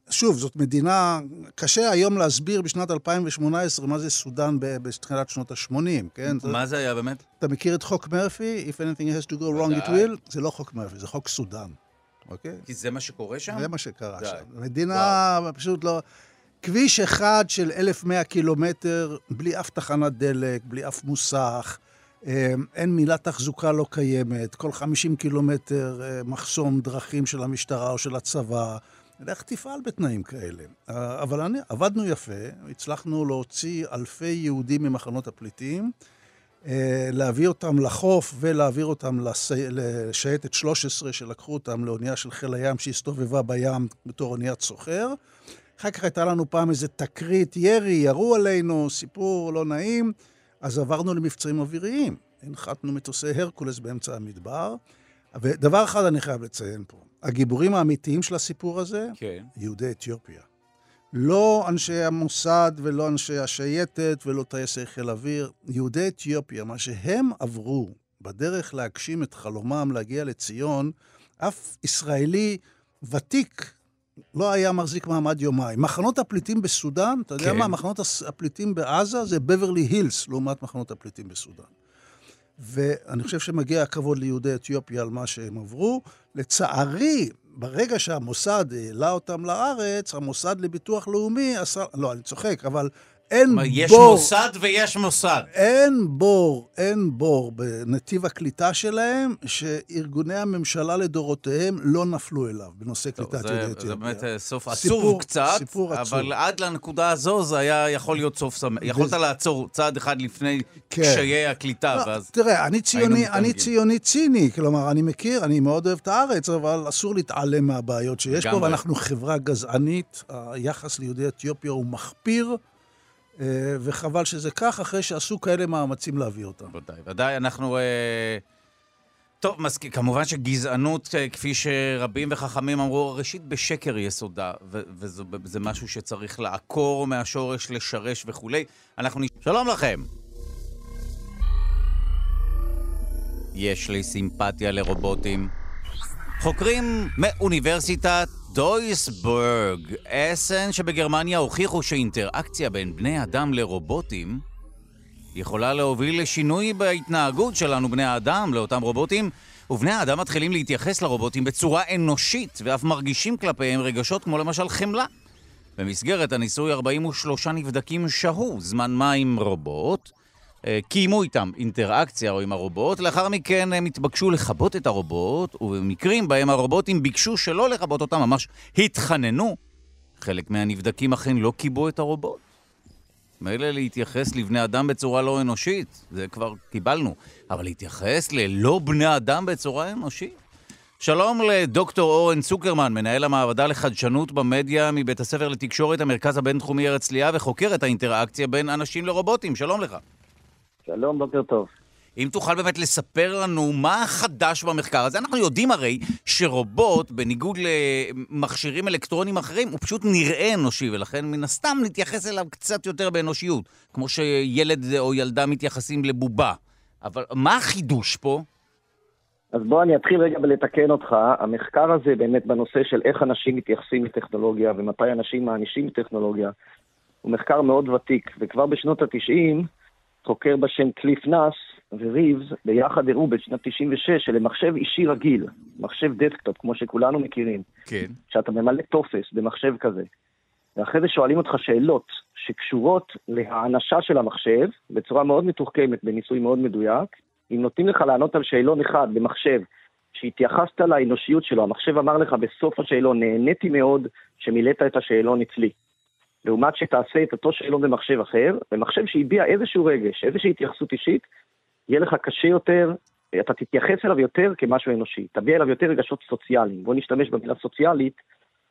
שוב, זאת מדינה, קשה היום להסביר בשנת 2018 מה זה סודאן בתחילת שנות ה-80, כן? מה זה היה באמת? אתה מכיר את חוק מרפי? If anything has to go wrong it will? זה לא חוק מרפי, זה חוק סודאן, אוקיי? כי זה מה שקורה שם? זה מה שקרה שם. מדינה פשוט לא... כביש אחד של 1,100 קילומטר, בלי אף תחנת דלק, בלי אף מוסך. אה, אין מילת תחזוקה לא קיימת, כל 50 קילומטר אה, מחסום דרכים של המשטרה או של הצבא. לך תפעל בתנאים כאלה. אה, אבל אני, עבדנו יפה, הצלחנו להוציא אלפי יהודים ממחנות הפליטים, להביא אותם לחוף ולהעביר אותם לשייטת 13, שלקחו אותם לאונייה של חיל הים שהסתובבה בים בתור אוניית סוחר. אחר כך הייתה לנו פעם איזה תקרית ירי, ירו עלינו, סיפור לא נעים, אז עברנו למבצעים אוויריים. הנחתנו מטוסי הרקולס באמצע המדבר. ודבר אחד אני חייב לציין פה, הגיבורים האמיתיים של הסיפור הזה, כן. יהודי אתיופיה. לא אנשי המוסד ולא אנשי השייטת ולא טייסי חיל אוויר, יהודי אתיופיה, מה שהם עברו בדרך להגשים את חלומם להגיע לציון, אף ישראלי ותיק לא היה מחזיק מעמד יומיים. מחנות הפליטים בסודאן, אתה יודע כן. מה? מחנות הפליטים בעזה זה בברלי הילס לעומת מחנות הפליטים בסודאן. ואני חושב שמגיע הכבוד ליהודי אתיופיה על מה שהם עברו. לצערי, ברגע שהמוסד העלה אותם לארץ, המוסד לביטוח לאומי עשה... לא, אני צוחק, אבל אין בור... יש מוסד ויש מוסד. אין בור, אין בור בנתיב הקליטה שלהם, שארגוני הממשלה לדורותיהם לא נפלו אליו בנושא טוב, קליטת יהודי אתיופיה. זה באמת אה, סוף סיפור, עצוב קצת, סיפור עצוב. אבל עד לנקודה הזו זה היה יכול להיות סוף שמח. יכולת לעצור צעד אחד לפני כן. קשיי הקליטה, לא, ואז תראה, אני ציוני, אני ציוני ציני, כלומר, אני מכיר, אני מאוד אוהב את הארץ, אבל אסור להתעלם מהבעיות שיש פה, ואנחנו חברה גזענית, היחס ליהודי אתיופיה הוא מחפיר. אה, וחבל שזה כך, אחרי שעשו כאלה מאמצים להביא אותם. ודאי, ודאי, אנחנו... אה, טוב, מסכים, כמובן שגזענות, אה, כפי שרבים וחכמים אמרו, ראשית בשקר יסודה, וזה משהו שצריך לעקור מהשורש, לשרש וכולי. אנחנו נש... שלום לכם. יש לי סימפתיה לרובוטים. חוקרים מאוניברסיטת דויסבורג, אסן שבגרמניה הוכיחו שאינטראקציה בין בני אדם לרובוטים יכולה להוביל לשינוי בהתנהגות שלנו, בני האדם, לאותם רובוטים, ובני האדם מתחילים להתייחס לרובוטים בצורה אנושית, ואף מרגישים כלפיהם רגשות כמו למשל חמלה. במסגרת הניסוי 43 נבדקים שהו זמן מה עם רובוט, קיימו איתם אינטראקציה או עם הרובוט, לאחר מכן הם התבקשו לכבות את הרובוט, ובמקרים בהם הרובוטים ביקשו שלא לכבות אותם, ממש התחננו, חלק מהנבדקים אכן לא כיבו את הרובוט. מילא להתייחס לבני אדם בצורה לא אנושית, זה כבר קיבלנו, אבל להתייחס ללא בני אדם בצורה אנושית? שלום לדוקטור אורן צוקרמן, מנהל המעבדה לחדשנות במדיה מבית הספר לתקשורת, המרכז הבינתחומי הרצליה, וחוקר את האינטראקציה בין אנשים לרובוטים. שלום לך. שלום, בוקר טוב. אם תוכל באמת לספר לנו מה חדש במחקר הזה. אנחנו יודעים הרי שרובוט, בניגוד למכשירים אלקטרוניים אחרים, הוא פשוט נראה אנושי, ולכן מן הסתם נתייחס אליו קצת יותר באנושיות, כמו שילד או ילדה מתייחסים לבובה. אבל מה החידוש פה? אז בוא אני אתחיל רגע בלתקן אותך. המחקר הזה באמת בנושא של איך אנשים מתייחסים לטכנולוגיה ומתי אנשים מענישים טכנולוגיה, הוא מחקר מאוד ותיק, וכבר בשנות ה-90 חוקר בשם קליף נאס וריבס ביחד הראו בשנת 96 שלמחשב אישי רגיל, מחשב desktop, כמו שכולנו מכירים, כן. שאתה ממלא טופס במחשב כזה, ואחרי זה שואלים אותך שאלות שקשורות להאנשה של המחשב, בצורה מאוד מתוחכמת, בניסוי מאוד מדויק, אם נותנים לך לענות על שאלון אחד במחשב, שהתייחסת לאנושיות שלו, המחשב אמר לך בסוף השאלון, נהניתי מאוד שמילאת את השאלון אצלי. לעומת שתעשה את אותו שאלון במחשב אחר, במחשב שהביע איזשהו רגש, איזושהי התייחסות אישית, יהיה לך קשה יותר, אתה תתייחס אליו יותר כמשהו אנושי, תביע אליו יותר רגשות סוציאליים. בוא נשתמש במילה סוציאלית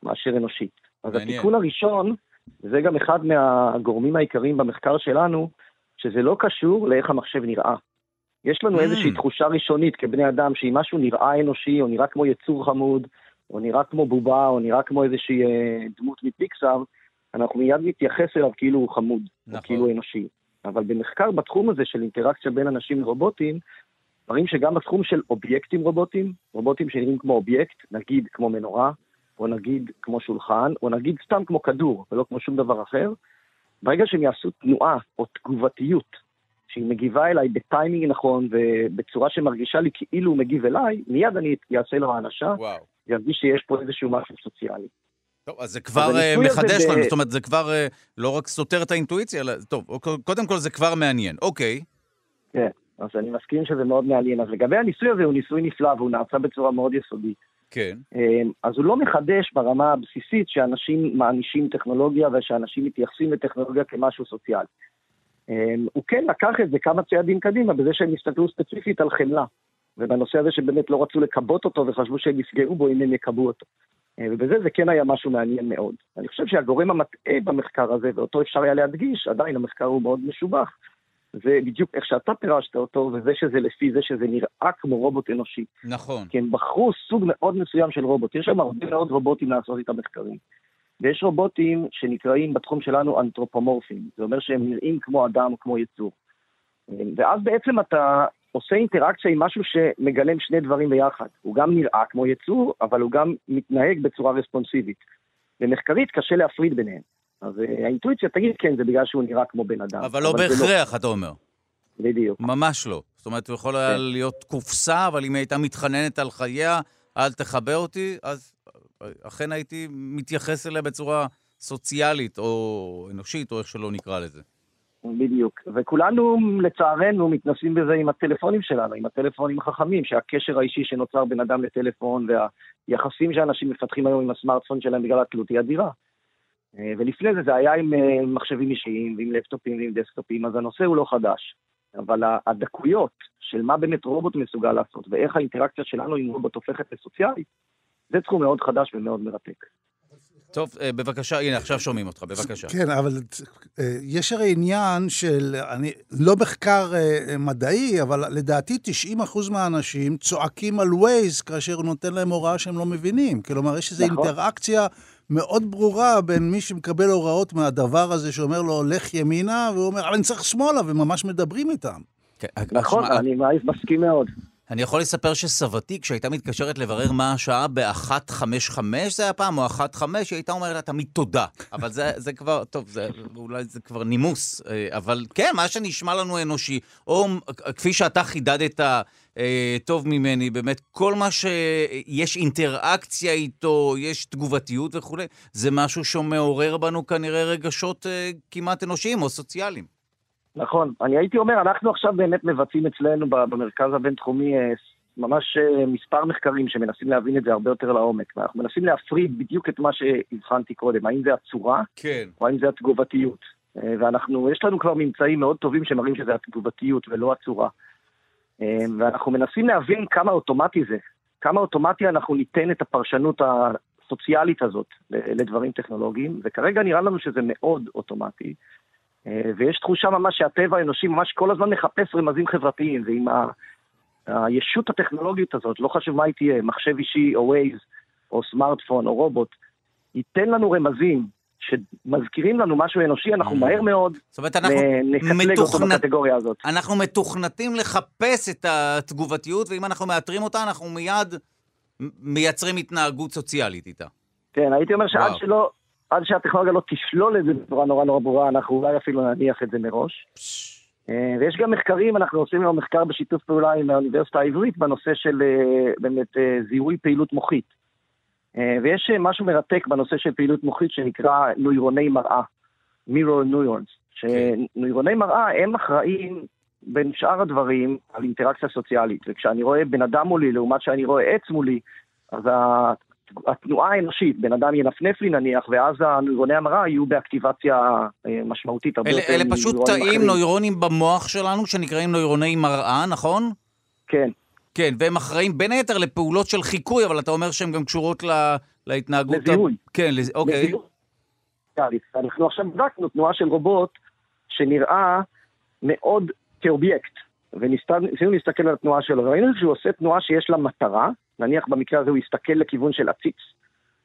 מאשר אנושית. אז מעניין. התיקון הראשון, זה גם אחד מהגורמים העיקריים במחקר שלנו, שזה לא קשור לאיך המחשב נראה. יש לנו mm. איזושהי תחושה ראשונית כבני אדם, שאם משהו נראה אנושי, או נראה כמו יצור חמוד, או נראה כמו בובה, או נראה כמו איזושהי אה, דמות מפיקסאר, אנחנו מיד נתייחס אליו כאילו הוא חמוד, נכון. כאילו אנושי. אבל במחקר בתחום הזה של אינטראקציה בין אנשים לרובוטים, דברים שגם בתחום של אובייקטים רובוטים, רובוטים שנראים כמו אובייקט, נגיד כמו מנורה, או נגיד כמו שולחן, או נגיד סתם כמו כדור, ולא כמו שום דבר אחר, ברגע שהם יעשו תנועה או תגובתיות, שהיא מגיבה אליי בטיימינג נכון ובצורה שמרגישה לי כאילו הוא מגיב אליי, מיד אני אעשה לו האנשה, וירגיש שיש פה איזשהו משהו סוציאלי. טוב, אז זה כבר אז אה, מחדש לנו, זאת אומרת, זה כבר אה, לא רק סותר את האינטואיציה, אלא, טוב, קודם כל זה כבר מעניין, אוקיי. כן, אז אני מסכים שזה מאוד מעניין. אז לגבי הניסוי הזה, הוא ניסוי נפלא והוא נעשה בצורה מאוד יסודית. כן. אמ, אז הוא לא מחדש ברמה הבסיסית שאנשים מענישים טכנולוגיה ושאנשים מתייחסים לטכנולוגיה כמשהו סוציאלי. הוא כן לקח את זה כמה צעדים קדימה בזה שהם הסתכלו ספציפית על חמלה. ובנושא הזה שבאמת לא רצו לכבות אותו וחשבו שהם יפגעו בו אם הם יקבו אותו. אה, ובזה זה כן היה משהו מעניין מאוד. אני חושב שהגורם המטעה במחקר הזה, ואותו אפשר היה להדגיש, עדיין המחקר הוא מאוד משובח, זה בדיוק איך שאתה פירשת אותו, וזה שזה לפי זה שזה נראה כמו רובוט אנושי. נכון. כי הם בחרו סוג מאוד מסוים של רובוט. יש שם הרבה מאוד רובוטים לעשות איתם מחקרים. ויש רובוטים שנקראים בתחום שלנו אנתרופומורפים. זה אומר שהם נראים כמו אדם, כמו יצור. אה, ואז בעצם אתה עושה אינטראקציה עם משהו שמגלם שני דברים ביחד. הוא גם נראה כמו יצור, אבל הוא גם מתנהג בצורה רספונסיבית. ומחקרית קשה להפריד ביניהם. אז אה, האינטואיציה תגיד, כן, זה בגלל שהוא נראה כמו בן אדם. אבל לא בהכרח, לא. אתה אומר. בדיוק. ממש לא. זאת אומרת, הוא יכול היה כן. להיות קופסה, אבל אם היא הייתה מתחננת על חייה, אל תחבר אותי, אז אה, אכן הייתי מתייחס אליה בצורה סוציאלית, או אנושית, או איך שלא נקרא לזה. בדיוק. וכולנו, לצערנו, מתנסים בזה עם הטלפונים שלנו, עם הטלפונים החכמים, שהקשר האישי שנוצר בין אדם לטלפון והיחסים שאנשים מפתחים היום עם הסמארטפון שלהם בגלל התלות היא אדירה. אה, ולפני זה זה היה עם אה, מחשבים אישיים ועם לפטופים ועם דסקטופים, אז הנושא הוא לא חדש. אבל הדקויות של מה באמת רובוט מסוגל לעשות ואיך האינטראקציה שלנו עם רובוט הופכת לסוציאלית, זה תחום מאוד חדש ומאוד מרתק. טוב, אה, בבקשה, הנה, עכשיו שומעים אותך, בבקשה. כן, אבל אה, יש הרי עניין של, אני, לא מחקר אה, מדעי, אבל לדעתי 90% מהאנשים צועקים על ווייז כאשר הוא נותן להם הוראה שהם לא מבינים. כלומר, יש איזו נכון. אינטראקציה מאוד ברורה בין מי שמקבל הוראות מהדבר הזה, שאומר לו, לך ימינה, והוא אומר, אבל אני צריך שמאלה, וממש מדברים איתם. כן, נכון, אני מסכים מאוד. אני יכול לספר שסבתי, כשהייתה מתקשרת לברר מה השעה ב-155, זה היה פעם, או 15, היא הייתה אומרת לה תמיד תודה. אבל זה, זה כבר, טוב, זה, אולי זה כבר נימוס. אה, אבל כן, מה שנשמע לנו אנושי, או כפי שאתה חידדת אה, טוב ממני, באמת, כל מה שיש אינטראקציה איתו, יש תגובתיות וכולי, זה משהו שמעורר בנו כנראה רגשות אה, כמעט אנושיים או סוציאליים. נכון. אני הייתי אומר, אנחנו עכשיו באמת מבצעים אצלנו במרכז הבינתחומי אה, ממש אה, מספר מחקרים שמנסים להבין את זה הרבה יותר לעומק. ואנחנו מנסים להפריד בדיוק את מה שהבחנתי קודם, האם זה הצורה, כן. או האם זה התגובתיות. אה, ואנחנו, יש לנו כבר ממצאים מאוד טובים שמראים שזה התגובתיות ולא הצורה. ואנחנו מנסים להבין כמה אוטומטי זה, כמה אוטומטי אנחנו ניתן את הפרשנות הסוציאלית הזאת לדברים טכנולוגיים, וכרגע נראה לנו שזה מאוד אוטומטי. אה, ויש תחושה ממש שהטבע האנושי ממש כל הזמן מחפש רמזים חברתיים, ועם ה... הישות הטכנולוגית הזאת, לא חשוב מה היא תהיה, מחשב אישי או ווייז, או סמארטפון או רובוט, ייתן לנו רמזים שמזכירים לנו משהו אנושי, אנחנו mm. מהר מאוד זאת אומרת, אנחנו נקטלג אותו בקטגוריה הזאת. אנחנו מתוכנתים לחפש את התגובתיות, ואם אנחנו מאתרים אותה, אנחנו מיד מייצרים התנהגות סוציאלית איתה. כן, הייתי אומר שעד שלא, עד שהטכנולוגיה לא תשלול את זה בצורה נורא נורא ברורה, אנחנו אולי אפילו נניח את זה מראש. אה, ויש גם מחקרים, אנחנו עושים היום מחקר בשיתוף פעולה עם האוניברסיטה העברית בנושא של אה, באמת אה, זיהוי פעילות מוחית. ויש משהו מרתק בנושא של פעילות מוחית שנקרא נוירוני מראה, מירור נוירונס, שנוירוני מראה הם אחראים בין שאר הדברים על אינטראקציה סוציאלית, וכשאני רואה בן אדם מולי לעומת שאני רואה עץ מולי, אז התנועה האנושית, בן אדם ינפנף לי נניח, ואז הנוירוני המראה יהיו באקטיבציה אה, משמעותית הרבה יותר אלה פשוט תאים נוירונים במוח שלנו שנקראים נוירוני מראה, נכון? כן. כן, והם אחראים בין היתר לפעולות של חיקוי, אבל אתה אומר שהן גם קשורות לה, להתנהגות... לזיהוי. ה... כן, לז... אוקיי. לזיהוי. אנחנו עכשיו בדקנו תנועה של רובוט שנראה מאוד כאובייקט, וניסינו להסתכל על התנועה שלו, וראינו שהוא עושה תנועה שיש לה מטרה, נניח במקרה הזה הוא יסתכל לכיוון של עציץ,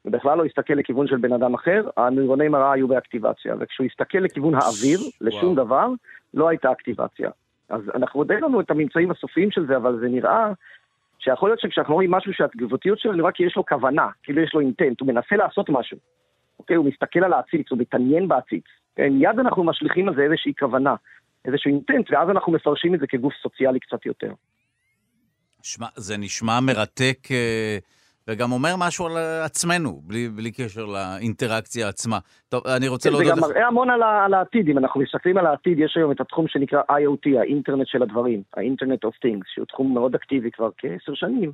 ובכלל לא יסתכל לכיוון של בן אדם אחר, הנוירוני מראה היו באקטיבציה, וכשהוא יסתכל לכיוון האוויר, לשום וואו. דבר, לא הייתה אקטיבציה. אז אנחנו עוד אין לנו את הממצאים הסופיים של זה, אבל זה נראה שיכול להיות שכשאנחנו רואים משהו שהתגובתיות שלו נראה כי יש לו כוונה, כאילו יש לו אינטנט, הוא מנסה לעשות משהו. אוקיי, הוא מסתכל על העציץ, הוא מתעניין בעציץ. כן, מיד אנחנו משליכים על זה איזושהי כוונה, איזשהו אינטנט, ואז אנחנו מפרשים את זה כגוף סוציאלי קצת יותר. שמה, זה נשמע מרתק אה, וגם אומר משהו על עצמנו, בלי, בלי קשר לאינטראקציה עצמה. טוב, אני רוצה כן, להודות... זה גם מראה המון על, על העתיד. אם אנחנו מסתכלים על העתיד, יש היום את התחום שנקרא IoT, האינטרנט של הדברים, ה-Internet of Things, שהוא תחום מאוד אקטיבי כבר כעשר שנים.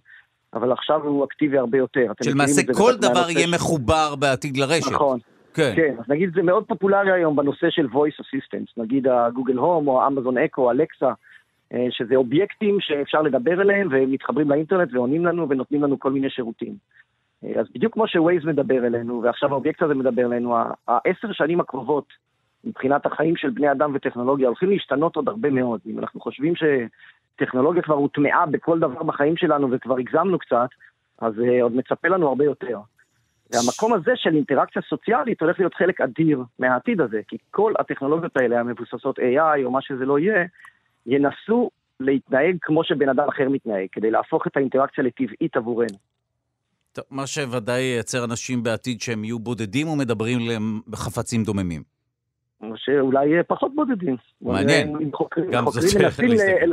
אבל עכשיו הוא אקטיבי הרבה יותר. שלמעשה כל דבר יהיה מחובר בעתיד לרשת. נכון. כן. כן, אז נגיד זה מאוד פופולרי היום בנושא של voice assistants, נגיד ה Google Home או Amazon Echo, Alexa, שזה אובייקטים שאפשר לדבר אליהם והם מתחברים לאינטרנט ועונים לנו ונותנים לנו כל מיני שירותים. אה, אז בדיוק כמו ש Waze מדבר אלינו, ועכשיו האובייקט הזה מדבר אלינו, העשר שנים הקרובות מבחינת החיים של בני אדם וטכנולוגיה הולכים להשתנות עוד הרבה מאוד. אם אנחנו חושבים שטכנולוגיה כבר הוטמעה בכל דבר בחיים שלנו וכבר הגזמנו קצת, אז uh, עוד מצפה לנו הרבה יותר. והמקום הזה של אינטראקציה סוציאלית הולך להיות חלק אדיר מהעתיד הזה, כי כל הטכנולוגיות האלה, המבוססות AI או מה שזה לא יהיה, ינסו להתנהג כמו שבן אדם אחר מתנהג, כדי להפוך את האינטראקציה לטבעית עבורנו. טוב, מה שוודאי ייצר אנשים בעתיד שהם יהיו בודדים ומדברים להם בחפצים דוממים. או שאולי יהיה פחות בודדים. מעניין. חוקרים, גם חוקרים מנסים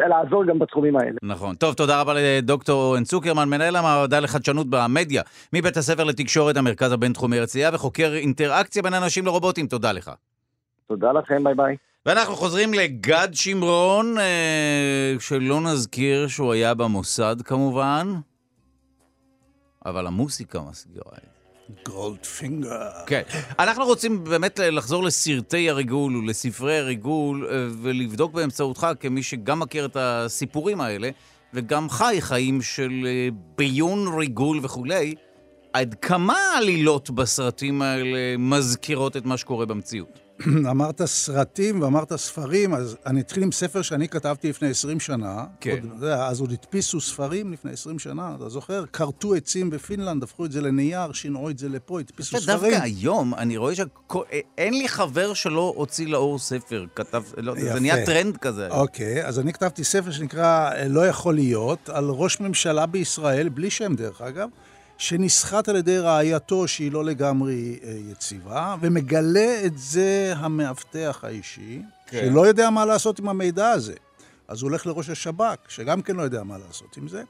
לעזור גם בתחומים האלה. נכון. טוב, תודה רבה לדוקטור אורן צוקרמן, מנהל המעבדה לחדשנות במדיה, מבית הספר לתקשורת, המרכז הבינתחומי הרצליה, וחוקר אינטראקציה בין אנשים לרובוטים. תודה לך. תודה לכם, ביי ביי. ואנחנו חוזרים לגד שמרון, אה, שלא נזכיר שהוא היה במוסד כמובן, אבל המוסיקה מסגירה את גולדפינגר. כן. אנחנו רוצים באמת לחזור לסרטי הריגול ולספרי הריגול אה, ולבדוק באמצעותך, כמי שגם מכיר את הסיפורים האלה, וגם חי חיים של אה, ביון ריגול וכולי, עד כמה העלילות בסרטים האלה מזכירות את מה שקורה במציאות? אמרת סרטים ואמרת ספרים, אז אני אתחיל עם ספר שאני כתבתי לפני 20 שנה. כן. עוד, אז עוד הדפיסו ספרים לפני 20 שנה, אתה זוכר? כרתו עצים בפינלנד, הפכו את זה לנייר, שינעו את זה לפה, הדפיסו ספרים. דווקא היום, אני רואה שאין לי חבר שלא הוציא לאור ספר, כתב, לא, זה נהיה טרנד כזה. אוקיי, אז אני כתבתי ספר שנקרא "לא יכול להיות", על ראש ממשלה בישראל, בלי שם דרך אגב. שנסחט על ידי רעייתו שהיא לא לגמרי אה, יציבה, ומגלה את זה המאבטח האישי, כן. שלא יודע מה לעשות עם המידע הזה. אז הוא הולך לראש השב"כ, שגם כן לא יודע מה לעשות עם זה.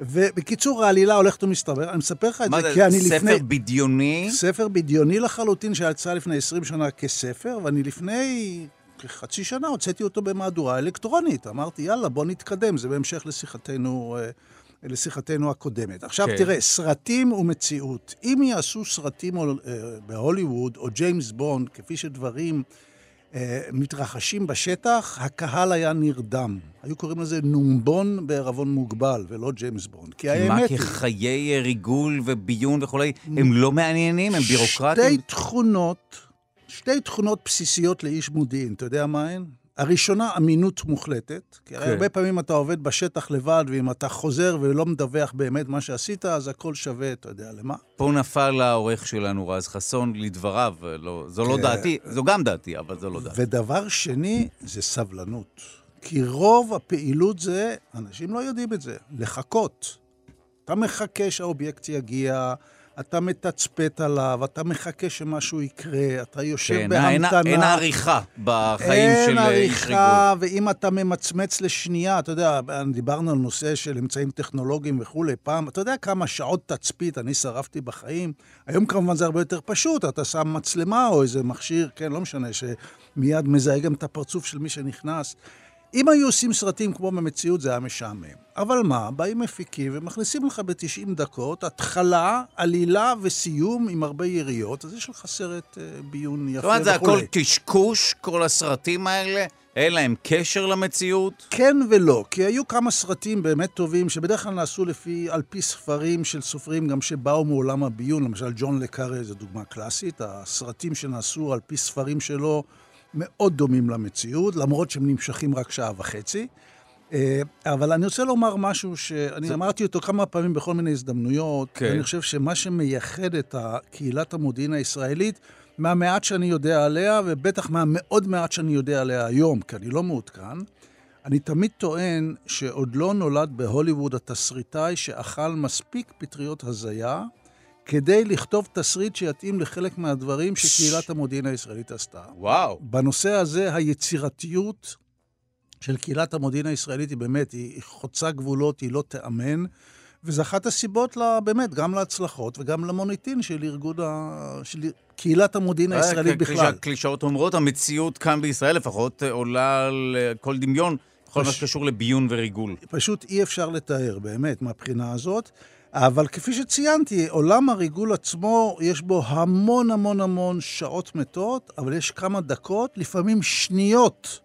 ובקיצור, העלילה הולכת ומסתבר, אני מספר לך את זה, כי אני לפני... מה זה, ספר בדיוני? ספר בדיוני לחלוטין, שיצא לפני 20 שנה כספר, ואני לפני כחצי שנה הוצאתי אותו במהדורה אלקטרונית. אמרתי, יאללה, בוא נתקדם, זה בהמשך לשיחתנו אה, לשיחתנו הקודמת. עכשיו כן. תראה, סרטים ומציאות. אם יעשו סרטים אה, בהוליווד, או ג'יימס בונד, כפי שדברים אה, מתרחשים בשטח, הקהל היה נרדם. היו קוראים לזה נו, בונד בערבון מוגבל, ולא ג'יימס בונד. כי האמת. מה, כחיי ריגול וביון וכולי, הם לא מעניינים? הם בירוקרטיים? שתי תכונות, שתי תכונות בסיסיות לאיש מודיעין. אתה יודע מה הן? הראשונה, אמינות מוחלטת. כי כן. הרבה פעמים אתה עובד בשטח לבד, ואם אתה חוזר ולא מדווח באמת מה שעשית, אז הכל שווה, אתה יודע למה. פה נפל העורך שלנו, רז חסון, לדבריו. לא, זו לא כן. דעתי, זו גם דעתי, אבל זו לא דעתי. ודבר שני, זה סבלנות. כי רוב הפעילות זה, אנשים לא יודעים את זה, לחכות. אתה מחכה שהאובייקט יגיע, אתה מתצפת עליו, אתה מחכה שמשהו יקרה, אתה יושב כן, בהמתנה. אין, אין עריכה בחיים אין של איש ריגול. אין עריכה, ואם אתה ממצמץ לשנייה, אתה יודע, דיברנו על נושא של אמצעים טכנולוגיים וכולי, פעם, אתה יודע כמה שעות תצפית אני שרפתי בחיים? היום כמובן זה הרבה יותר פשוט, אתה שם מצלמה או איזה מכשיר, כן, לא משנה, שמיד מזהה גם את הפרצוף של מי שנכנס. אם היו עושים סרטים כמו במציאות, זה היה משעמם. אבל מה, באים מפיקים ומכניסים לך ב-90 דקות התחלה, עלילה וסיום עם הרבה יריות, אז יש לך סרט אה, ביון יפה וכו'. זאת אומרת, זה הכל קשקוש, כל הסרטים האלה? אין להם קשר למציאות? כן ולא, כי היו כמה סרטים באמת טובים, שבדרך כלל נעשו לפי, על פי ספרים של סופרים גם שבאו מעולם הביון, למשל ג'ון לקארי זו דוגמה קלאסית, הסרטים שנעשו על פי ספרים שלו, מאוד דומים למציאות, למרות שהם נמשכים רק שעה וחצי. אה, אבל אני רוצה לומר משהו שאני זה... אמרתי אותו כמה פעמים בכל מיני הזדמנויות, כן. ואני חושב שמה שמייחד את קהילת המודיעין הישראלית, מהמעט שאני יודע עליה, ובטח מהמאוד מעט שאני יודע עליה היום, כי אני לא מעודכן, אני תמיד טוען שעוד לא נולד בהוליווד התסריטאי שאכל מספיק פטריות הזיה, כדי לכתוב תסריט שיתאים לחלק מהדברים שקהילת המודיעין הישראלית עשתה. וואו. בנושא הזה, היצירתיות של קהילת המודיעין הישראלית היא באמת, היא חוצה גבולות, היא לא תיאמן. וזו אחת הסיבות, לה, באמת, גם להצלחות וגם למוניטין של ארגון ה... של קהילת המודיעין אה, הישראלית בכלל. כפי שהקלישאות אומרות, המציאות כאן בישראל לפחות עולה על אה, כל דמיון, בכל פש... מה שקשור לביון וריגול. פשוט אי אפשר לתאר, באמת, מהבחינה הזאת. אבל כפי שציינתי, עולם הריגול עצמו, יש בו המון המון המון שעות מתות, אבל יש כמה דקות, לפעמים שניות,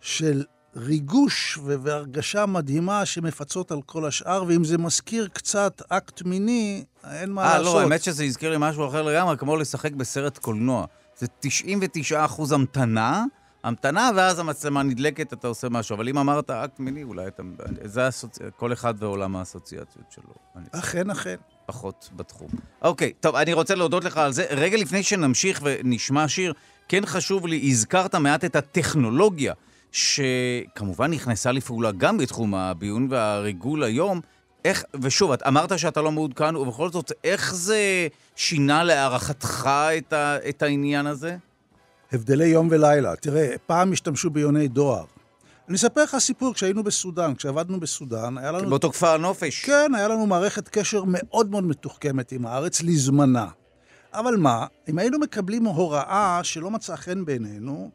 של ריגוש והרגשה מדהימה שמפצות על כל השאר, ואם זה מזכיר קצת אקט מיני, אין מה אה, לעשות. אה, לא, האמת שזה הזכיר לי משהו אחר לגמרי, כמו לשחק בסרט קולנוע. זה 99 אחוז המתנה, המתנה, ואז המצלמה נדלקת, אתה עושה משהו. אבל אם אמרת אקט מיני, אולי אתה... זה הסוצ... כל אחד ועולם האסוציאציות שלו. אכן, אכן. פחות בתחום. אוקיי, טוב, אני רוצה להודות לך על זה. רגע לפני שנמשיך ונשמע שיר, כן חשוב לי, הזכרת מעט את הטכנולוגיה, שכמובן נכנסה לפעולה גם בתחום הביון והריגול היום. איך, ושוב, את אמרת שאתה לא מעודכן, ובכל זאת, איך זה שינה להערכתך את, ה, את העניין הזה? הבדלי יום ולילה. תראה, פעם השתמשו ביוני דואר. אני אספר לך סיפור, כשהיינו בסודאן, כשעבדנו בסודאן, היה לנו... באותו כפר הנופש. כן, היה לנו מערכת קשר מאוד מאוד מתוחכמת עם הארץ לזמנה. אבל מה, אם היינו מקבלים הוראה שלא מצאה חן בעינינו,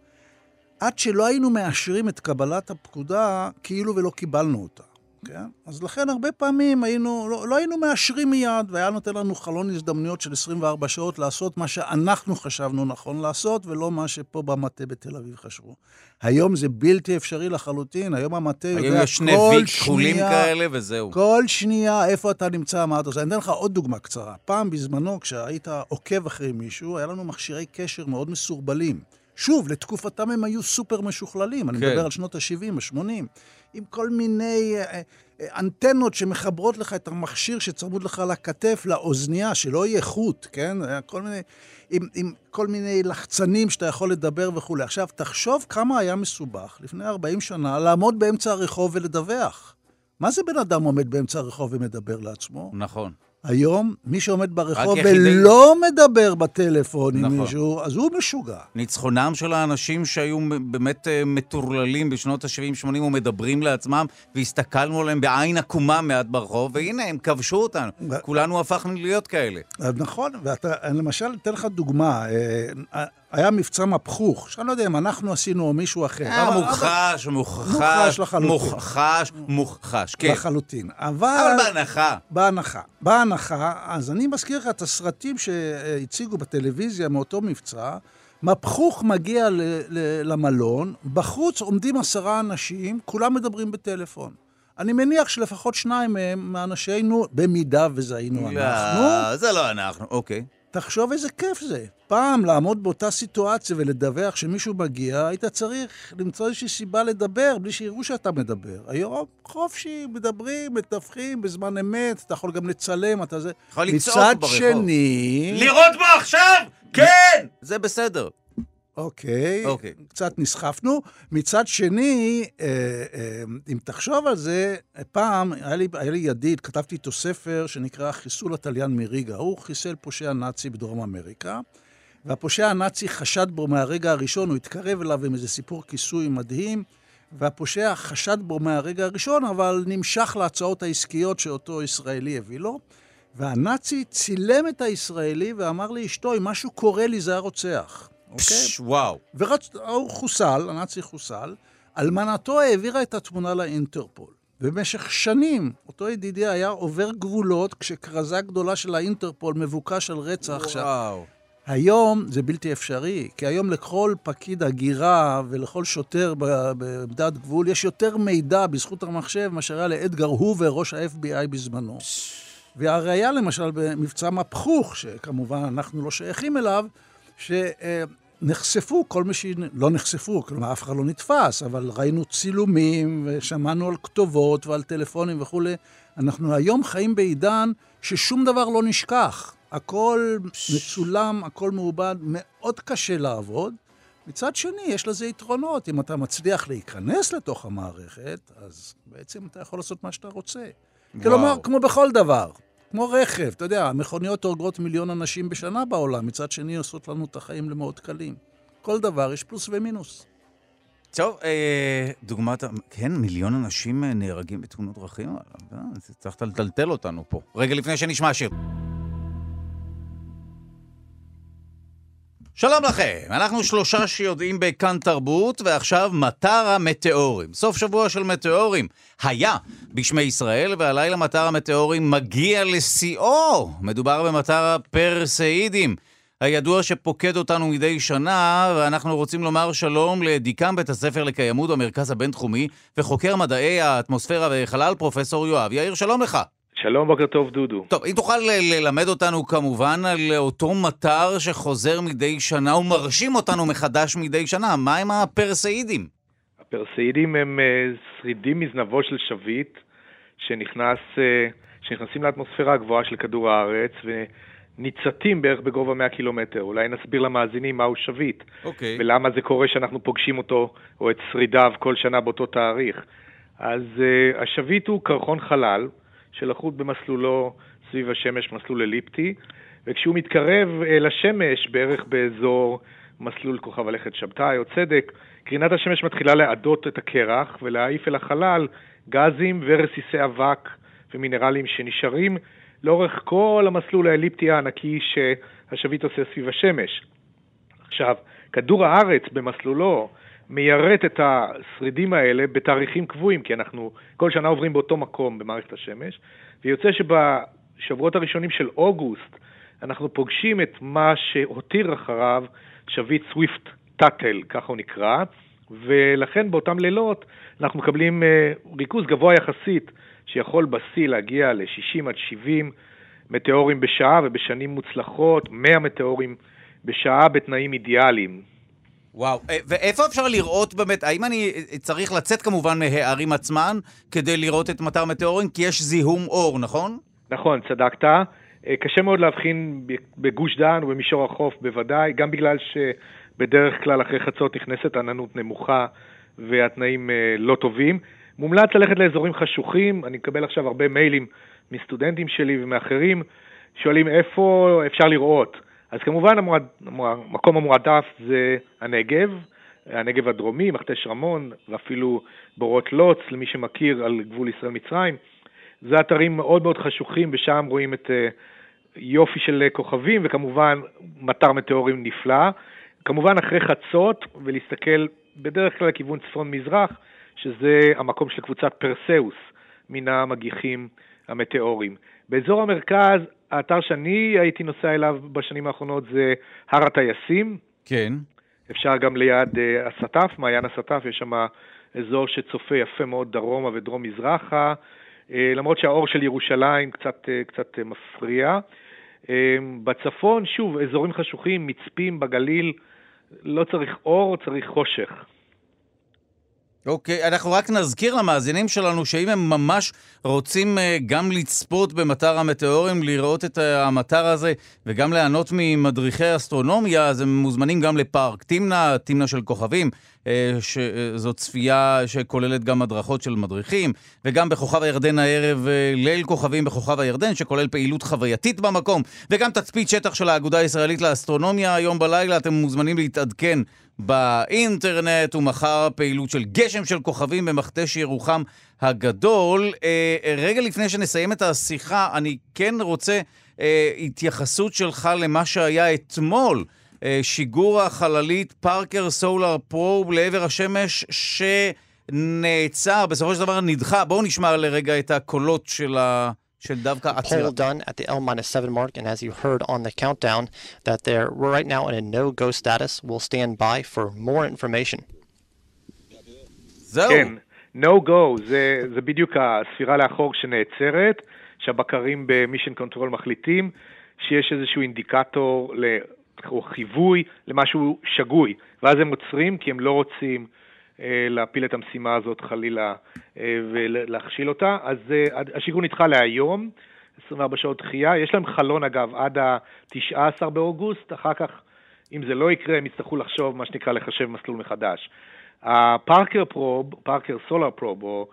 עד שלא היינו מאשרים את קבלת הפקודה, כאילו ולא קיבלנו אותה. כן? אז לכן הרבה פעמים היינו, לא, לא היינו מאשרים מיד, והיה נותן לנו חלון הזדמנויות של 24 שעות לעשות מה שאנחנו חשבנו נכון לעשות, ולא מה שפה במטה בתל אביב חשבו. היום זה בלתי אפשרי לחלוטין, היום המטה יודע כל שנייה... היום יש שני ויק כחולים כאלה וזהו. כל שנייה, איפה אתה נמצא, מה אתה עושה. אני אתן לך עוד דוגמה קצרה. פעם בזמנו, כשהיית עוקב אחרי מישהו, היה לנו מכשירי קשר מאוד מסורבלים. שוב, לתקופתם הם היו סופר משוכללים, כן. אני מדבר על שנות ה-70, ה-80, עם כל מיני אה, אה, אנטנות שמחברות לך את המכשיר שצמוד לך לכתף, לאוזנייה, שלא יהיה חוט, כן? כל מיני, עם, עם כל מיני לחצנים שאתה יכול לדבר וכולי. עכשיו, תחשוב כמה היה מסובך לפני 40 שנה לעמוד באמצע הרחוב ולדווח. מה זה בן אדם עומד באמצע הרחוב ומדבר לעצמו? נכון. היום, מי שעומד ברחוב ולא מדבר בטלפון נכון. עם מישהו, אז הוא משוגע. ניצחונם של האנשים שהיו באמת אה, מטורללים בשנות ה-70-80 ומדברים לעצמם, והסתכלנו עליהם בעין עקומה מעט ברחוב, והנה, הם כבשו אותנו. כולנו הפכנו להיות כאלה. נכון, ואתה, למשל, אתן לך דוגמה. אה, היה מבצע מפחוך, שאני לא יודע אם אנחנו עשינו או מישהו אחר. היה מוכחש, מוכחש, מוכחש, מוכחש, כן. לחלוטין. אבל... אבל בהנחה. בהנחה. בהנחה, אז אני מזכיר לך את הסרטים שהציגו בטלוויזיה מאותו מבצע, מפחוך מגיע ל- ל- למלון, בחוץ עומדים עשרה אנשים, כולם מדברים בטלפון. אני מניח שלפחות שניים מהם, מאנשינו, במידה וזה היינו אנחנו, זה לא אנחנו, אוקיי. תחשוב איזה כיף זה. פעם לעמוד באותה סיטואציה ולדווח שמישהו מגיע, היית צריך למצוא איזושהי סיבה לדבר בלי שיראו שאתה מדבר. היום חופשי, מדברים, מתווכים בזמן אמת, אתה יכול גם לצלם, אתה זה... יכול לצעוק מצד ברחוב. שני... לראות בו עכשיו? כן! זה בסדר. אוקיי, אוקיי. קצת נסחפנו. מצד שני, אה, אה, אם תחשוב על זה, פעם היה לי, היה לי ידיד, כתבתי איתו ספר שנקרא חיסול התליין מריגה. הוא חיסל פושע נאצי בדרום אמריקה, והפושע הנאצי חשד בו מהרגע הראשון, הוא התקרב אליו עם איזה סיפור כיסוי מדהים, והפושע חשד בו מהרגע הראשון, אבל נמשך להצעות העסקיות שאותו ישראלי הביא לו. והנאצי צילם את הישראלי ואמר לאשתו, אם משהו קורה לי זה הרוצח. אוקיי? וואו. והוא חוסל, הנאצי חוסל, אלמנתו העבירה את התמונה לאינטרפול. במשך שנים, אותו ידידי היה עובר גבולות כשכרזה גדולה של האינטרפול מבוקש על רצח. ש- וואו. היום זה בלתי אפשרי, כי היום לכל פקיד הגירה ולכל שוטר בעמדת גבול יש יותר מידע בזכות המחשב מאשר היה לאדגר הובר, ראש ה-FBI בזמנו. והראיה למשל במבצע מפחוך, שכמובן אנחנו לא שייכים אליו, שנחשפו כל מי ש... לא נחשפו, כלומר אף אחד לא נתפס, אבל ראינו צילומים ושמענו על כתובות ועל טלפונים וכולי. אנחנו היום חיים בעידן ששום דבר לא נשכח. הכל מצולם, הכל מעובד, מאוד קשה לעבוד. מצד שני, יש לזה יתרונות. אם אתה מצליח להיכנס לתוך המערכת, אז בעצם אתה יכול לעשות מה שאתה רוצה. כלומר, כמו בכל דבר, כמו רכב, אתה יודע, המכוניות הורגות מיליון אנשים בשנה בעולם, מצד שני עושות לנו את החיים למאוד קלים. כל דבר יש פלוס ומינוס. טוב, אה, דוגמת, כן, מיליון אנשים אה, נהרגים בתאונות דרכים, אה, צריך לטלטל אותנו פה. רגע לפני שנשמע שיר. שלום לכם, אנחנו שלושה שיודעים בכאן תרבות, ועכשיו מטר המטאורים. סוף שבוע של מטאורים היה בשמי ישראל, והלילה מטר המטאורים מגיע לשיאו. מדובר במטר הפרסאידים, הידוע שפוקד אותנו מדי שנה, ואנחנו רוצים לומר שלום לדיקן בית הספר לקיימות במרכז הבינתחומי, וחוקר מדעי האטמוספירה וחלל, פרופסור יואב יאיר, שלום לך. שלום, בוקר טוב, דודו. טוב, אם תוכל ללמד אותנו כמובן על אותו מטר שחוזר מדי שנה ומרשים אותנו מחדש מדי שנה, מה הם הפרסאידים? הפרסאידים הם אה, שרידים מזנבו של שביט שנכנס, אה, שנכנסים לאטמוספירה הגבוהה של כדור הארץ וניצתים בערך בגובה 100 קילומטר. אולי נסביר למאזינים מהו שביט אוקיי. ולמה זה קורה שאנחנו פוגשים אותו או את שרידיו כל שנה באותו תאריך. אז uh, השביט הוא קרחון חלל שלחוט במסלולו סביב השמש, מסלול אליפטי, וכשהוא מתקרב uh, לשמש, בערך באזור מסלול כוכב הלכת שבתאי או צדק, קרינת השמש מתחילה לעדות את הקרח ולהעיף אל החלל גזים ורסיסי אבק ומינרלים שנשארים לאורך כל המסלול האליפטי הענקי שהשביט עושה סביב השמש. עכשיו, כדור הארץ במסלולו מיירט את השרידים האלה בתאריכים קבועים, כי אנחנו כל שנה עוברים באותו מקום במערכת השמש, ויוצא שבשבועות הראשונים של אוגוסט אנחנו פוגשים את מה שהותיר אחריו שביט סוויפט טאטל, ככה הוא נקרא, ולכן באותם לילות אנחנו מקבלים uh, ריכוז גבוה יחסית, שיכול בשיא להגיע ל-60 עד 70 מטאורים בשעה, ובשנים מוצלחות 100 מטאורים בשעה בתנאים אידיאליים. וואו, אה, ואיפה אפשר לראות באמת, האם אני צריך לצאת כמובן מהערים עצמן כדי לראות את מטר מטאורים? כי יש זיהום אור, נכון? נכון, צדקת. אה, קשה מאוד להבחין בגוש דן ובמישור החוף בוודאי, גם בגלל שבדרך כלל אחרי חצות נכנסת עננות נמוכה והתנאים אה, לא טובים. מומלץ ללכת לאזורים חשוכים, אני מקבל עכשיו הרבה מיילים מסטודנטים שלי ומאחרים, שואלים איפה אפשר לראות. אז כמובן המועד, המקום המועדף זה הנגב, הנגב הדרומי, מכתש רמון, ואפילו בורות לוץ, למי שמכיר על גבול ישראל-מצרים. זה אתרים מאוד מאוד חשוכים, ושם רואים את אה, יופי של כוכבים, וכמובן מטר מטאורים נפלא. כמובן אחרי חצות, ולהסתכל בדרך כלל לכיוון צפון-מזרח, שזה המקום של קבוצת פרסאוס, מן המגיחים המטאורים. באזור המרכז, האתר שאני הייתי נוסע אליו בשנים האחרונות זה הר הטייסים. כן. אפשר גם ליד uh, הסטף, מעיין הסטף, יש שם אזור שצופה יפה מאוד דרומה ודרום-מזרחה, uh, למרות שהאור של ירושלים קצת, uh, קצת uh, מפריע. Uh, בצפון, שוב, אזורים חשוכים, מצפים בגליל, לא צריך אור, צריך חושך. אוקיי, אנחנו רק נזכיר למאזינים שלנו שאם הם ממש רוצים uh, גם לצפות במטר המטאורים, לראות את המטר הזה וגם ליהנות ממדריכי אסטרונומיה, אז הם מוזמנים גם לפארק תמנע, תמנע של כוכבים, uh, שזאת צפייה שכוללת גם הדרכות של מדריכים, וגם בכוכב הירדן הערב ליל כוכבים בכוכב הירדן, שכולל פעילות חווייתית במקום, וגם תצפית שטח של האגודה הישראלית לאסטרונומיה היום בלילה, אתם מוזמנים להתעדכן באינטרנט, ומחר פעילות של גשם של כוכבים במכתש ירוחם הגדול. אה, רגע לפני שנסיים את השיחה, אני כן רוצה אה, התייחסות שלך למה שהיה אתמול. אה, שיגור החללית פארקר סולר פרוב לעבר השמש שנעצר, בסופו של דבר נדחה. בואו נשמע לרגע את הקולות של ה... של דווקא עצירה. poll done at the L-7 mark, and as you heard on the countdown, that they're we're right now in a no-go status. We'll stand by for more information. זהו. כן, no go, זה, זה בדיוק הספירה לאחור שנעצרת, שהבקרים ב mission control מחליטים שיש איזשהו אינדיקטור או חיווי למשהו שגוי, ואז הם עוצרים כי הם לא רוצים להפיל את המשימה הזאת חלילה אה, ולהכשיל אותה. אז אה, השיגור נדחה להיום, 24 שעות דחייה. יש להם חלון אגב עד ה-19 באוגוסט, אחר כך, אם זה לא יקרה, הם יצטרכו לחשוב, מה שנקרא, לחשב מסלול מחדש. ה Parker Probe, Parker Solar Probe, או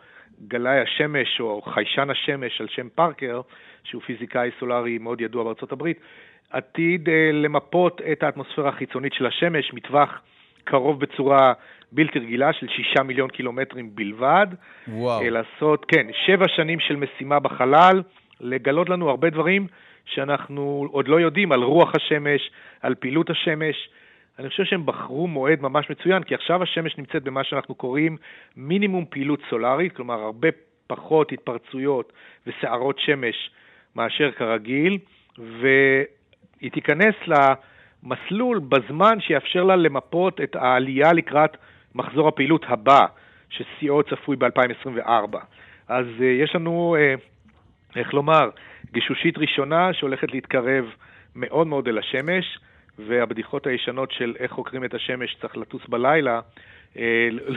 גלאי השמש, או חיישן השמש על שם פארקר, שהוא פיזיקאי סולארי מאוד ידוע בארצות הברית, עתיד למפות את האטמוספירה החיצונית של השמש מטווח קרוב בצורה בלתי רגילה של שישה מיליון קילומטרים בלבד. וואו. אה, לעשות, כן, שבע שנים של משימה בחלל, לגלות לנו הרבה דברים שאנחנו עוד לא יודעים על רוח השמש, על פעילות השמש. אני חושב שהם בחרו מועד ממש מצוין, כי עכשיו השמש נמצאת במה שאנחנו קוראים מינימום פעילות סולארית, כלומר הרבה פחות התפרצויות וסערות שמש מאשר כרגיל, והיא תיכנס למסלול בזמן שיאפשר לה למפות את העלייה לקראת מחזור הפעילות הבא, ששיאו צפוי ב-2024. אז uh, יש לנו, uh, איך לומר, גישושית ראשונה שהולכת להתקרב מאוד מאוד אל השמש, והבדיחות הישנות של איך חוקרים את השמש צריך לטוס בלילה, uh,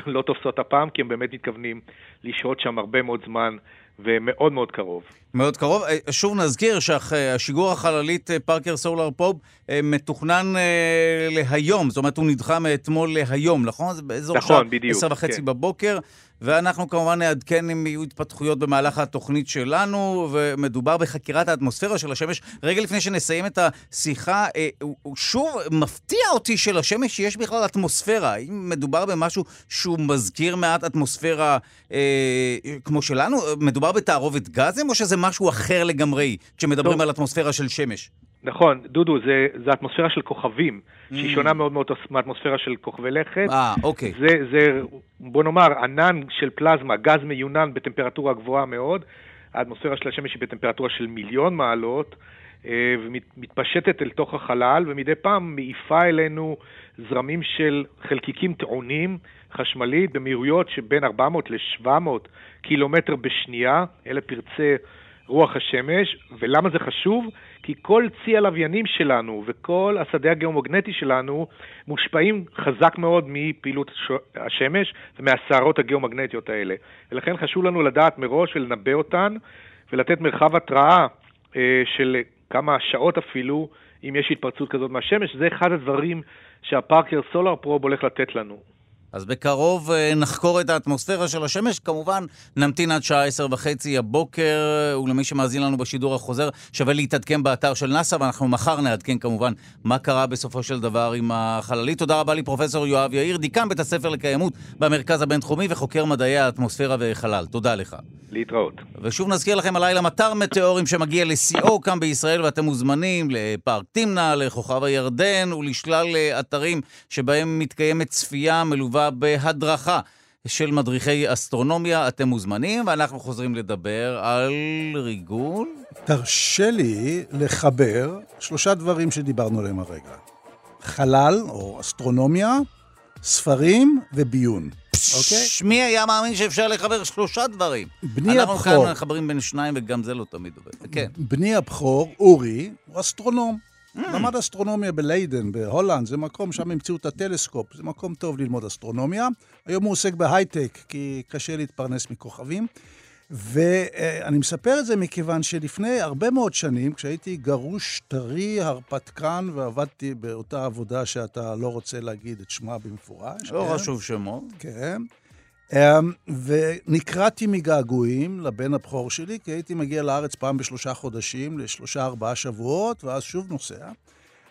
לא תופסות הפעם, כי הם באמת מתכוונים לשהות שם הרבה מאוד זמן ומאוד מאוד קרוב. מאוד קרוב. אה, שוב נזכיר שהשיגור החללית אה, פארקר סולר פופ אה, מתוכנן להיום, זאת אומרת הוא נדחה מאתמול להיום, נכון? זה באזור נכון, בדיוק. עשר וחצי כן. בבוקר. ואנחנו כמובן נעדכן אם יהיו התפתחויות במהלך התוכנית שלנו, ומדובר בחקירת האטמוספירה של השמש. רגע לפני שנסיים את השיחה, שוב, מפתיע אותי שלשמש יש בכלל אטמוספירה. האם מדובר במשהו שהוא מזכיר מעט אטמוספירה אה, כמו שלנו? מדובר בתערובת גזים, או שזה משהו אחר לגמרי, כשמדברים טוב. על אטמוספירה של שמש? נכון, דודו, זה, זה אטמוספירה של כוכבים, mm. שהיא שונה מאוד מאוד מהאטמוספירה של כוכבי לכת. אה, אוקיי. זה, זה, בוא נאמר, ענן של פלזמה, גז מיונן בטמפרטורה גבוהה מאוד. האטמוספירה של השמש היא בטמפרטורה של מיליון מעלות, אה, ומתפשטת אל תוך החלל, ומדי פעם מעיפה אלינו זרמים של חלקיקים טעונים חשמלית במהירויות שבין 400 ל-700 קילומטר בשנייה, אלה פרצי רוח השמש, ולמה זה חשוב? כי כל צי הלוויינים שלנו וכל השדה הגיאומגנטי שלנו מושפעים חזק מאוד מפעילות השמש ומהסערות הגיאומגנטיות האלה. ולכן חשוב לנו לדעת מראש ולנבא אותן ולתת מרחב התראה אה, של כמה שעות אפילו, אם יש התפרצות כזאת מהשמש. זה אחד הדברים שהפארקר סולר פרוב הולך לתת לנו. אז בקרוב אה, נחקור את האטמוספירה של השמש. כמובן, נמתין עד שעה עשר וחצי הבוקר, ולמי שמאזין לנו בשידור החוזר, שווה להתעדכן באתר של נאס"א, ואנחנו מחר נעדכן כמובן מה קרה בסופו של דבר עם החללית. תודה רבה לפרופסור יואב יאיר, דיקן בית הספר לקיימות במרכז הבינתחומי וחוקר מדעי האטמוספירה וחלל. תודה לך. להתראות. ושוב נזכיר לכם הלילה מטר מטאורים שמגיע לשיאו כאן בישראל, ואתם מוזמנים לפארק תמנע, לכוכב הירדן ולשלל אה, אתרים שבהם מתקיימת צפייה מלווה בהדרכה. של מדריכי אסטרונומיה, אתם מוזמנים, ואנחנו חוזרים לדבר על ריגול. תרשה לי לחבר שלושה דברים שדיברנו עליהם הרגע. חלל או אסטרונומיה, ספרים וביון. אוקיי? מי היה מאמין שאפשר לחבר שלושה דברים? בני הבכור. אנחנו כאן מחברים בין שניים וגם זה לא תמיד עובד. כן. בני הבכור, אורי, הוא אסטרונום. ממ. למד אסטרונומיה בליידן, בהולנד, זה מקום, שם המציאו את הטלסקופ, זה מקום טוב ללמוד אסטרונומיה. היום הוא עוסק בהייטק, כי קשה להתפרנס מכוכבים. ואני מספר את זה מכיוון שלפני הרבה מאוד שנים, כשהייתי גרוש טרי, הרפתקן, ועבדתי באותה עבודה שאתה לא רוצה להגיד את שמה במפורש. לא כן? חשוב שמו. כן. אמ, ונקרעתי מגעגועים לבן הבכור שלי, כי הייתי מגיע לארץ פעם בשלושה חודשים, לשלושה ארבעה שבועות, ואז שוב נוסע.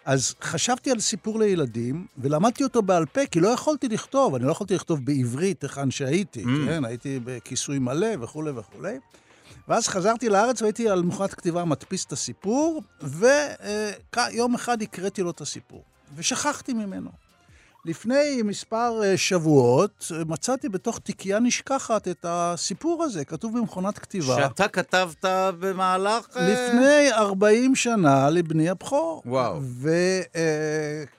אז חשבתי על סיפור לילדים, ולמדתי אותו בעל פה, כי לא יכולתי לכתוב, אני לא יכולתי לכתוב בעברית היכן שהייתי, mm. כן? הייתי בכיסוי מלא וכולי וכולי. ואז חזרתי לארץ והייתי על מכונת כתיבה מדפיס את הסיפור, ויום אחד הקראתי לו את הסיפור, ושכחתי ממנו. לפני מספר אה, שבועות אה, מצאתי בתוך תיקייה נשכחת את הסיפור הזה, כתוב במכונת כתיבה. שאתה כתבת במהלך... אה, לפני 40 שנה לבני הבכור. וואו.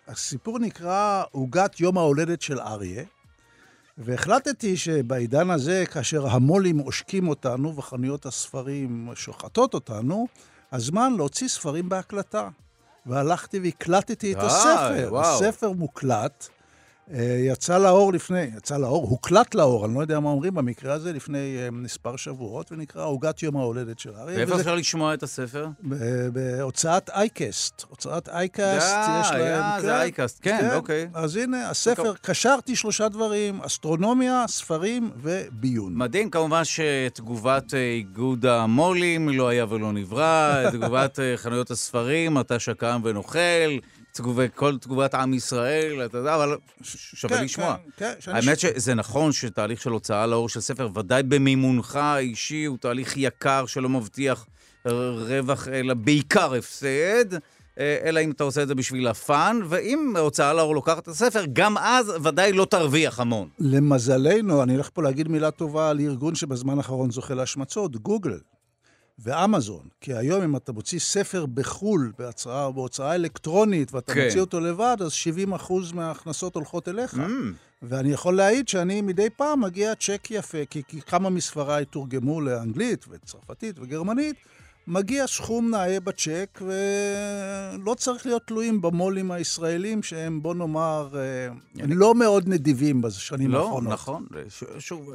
והסיפור נקרא עוגת יום ההולדת של אריה. והחלטתי שבעידן הזה, כאשר המו"לים עושקים אותנו וחנויות הספרים שוחטות אותנו, הזמן להוציא ספרים בהקלטה. והלכתי והקלטתי את הספר. וואו. הספר מוקלט, יצא לאור לפני, יצא לאור, הוקלט לאור, אני לא יודע מה אומרים במקרה הזה, לפני אה, מספר שבועות, ונקרא עוגת יום ההולדת של אריה. ואיפה אפשר לשמוע את הספר? בהוצאת אייקסט. הוצאת אייקסט, יש להם... זה אייקסט, כן, כן, אוקיי. אז הנה, הספר, קשרתי שלושה דברים, אסטרונומיה, ספרים וביון. מדהים, כמובן שתגובת אה, איגוד המו"לים לא היה ולא נברא, תגובת חנויות הספרים, אתה שקם ונוכל. כל תגובת עם ישראל, אתה יודע, אבל שווה כן, לשמוע. כן, כן. האמת ש... שזה נכון שתהליך של הוצאה לאור של ספר, ודאי במימונך האישי, הוא תהליך יקר שלא מבטיח רווח, אלא בעיקר הפסד. אה, אלא אם אתה עושה את זה בשביל הפאן, ואם הוצאה לאור לוקחת את הספר, גם אז ודאי לא תרוויח המון. למזלנו, אני הולך פה להגיד מילה טובה על ארגון שבזמן האחרון זוכה להשמצות, גוגל. ואמזון. כי היום אם אתה מוציא ספר בחו"ל, בהצעה, בהוצאה אלקטרונית, ואתה כן. מוציא אותו לבד, אז 70 אחוז מההכנסות הולכות אליך. Mm. ואני יכול להעיד שאני מדי פעם מגיע צ'ק יפה, כי, כי כמה מספריי תורגמו לאנגלית וצרפתית וגרמנית, מגיע סכום נאה בצ'ק, ולא צריך להיות תלויים במו"לים הישראלים, שהם, בוא נאמר, אני... לא מאוד נדיבים בשנים לא, האחרונות. לא, נכון. שוב,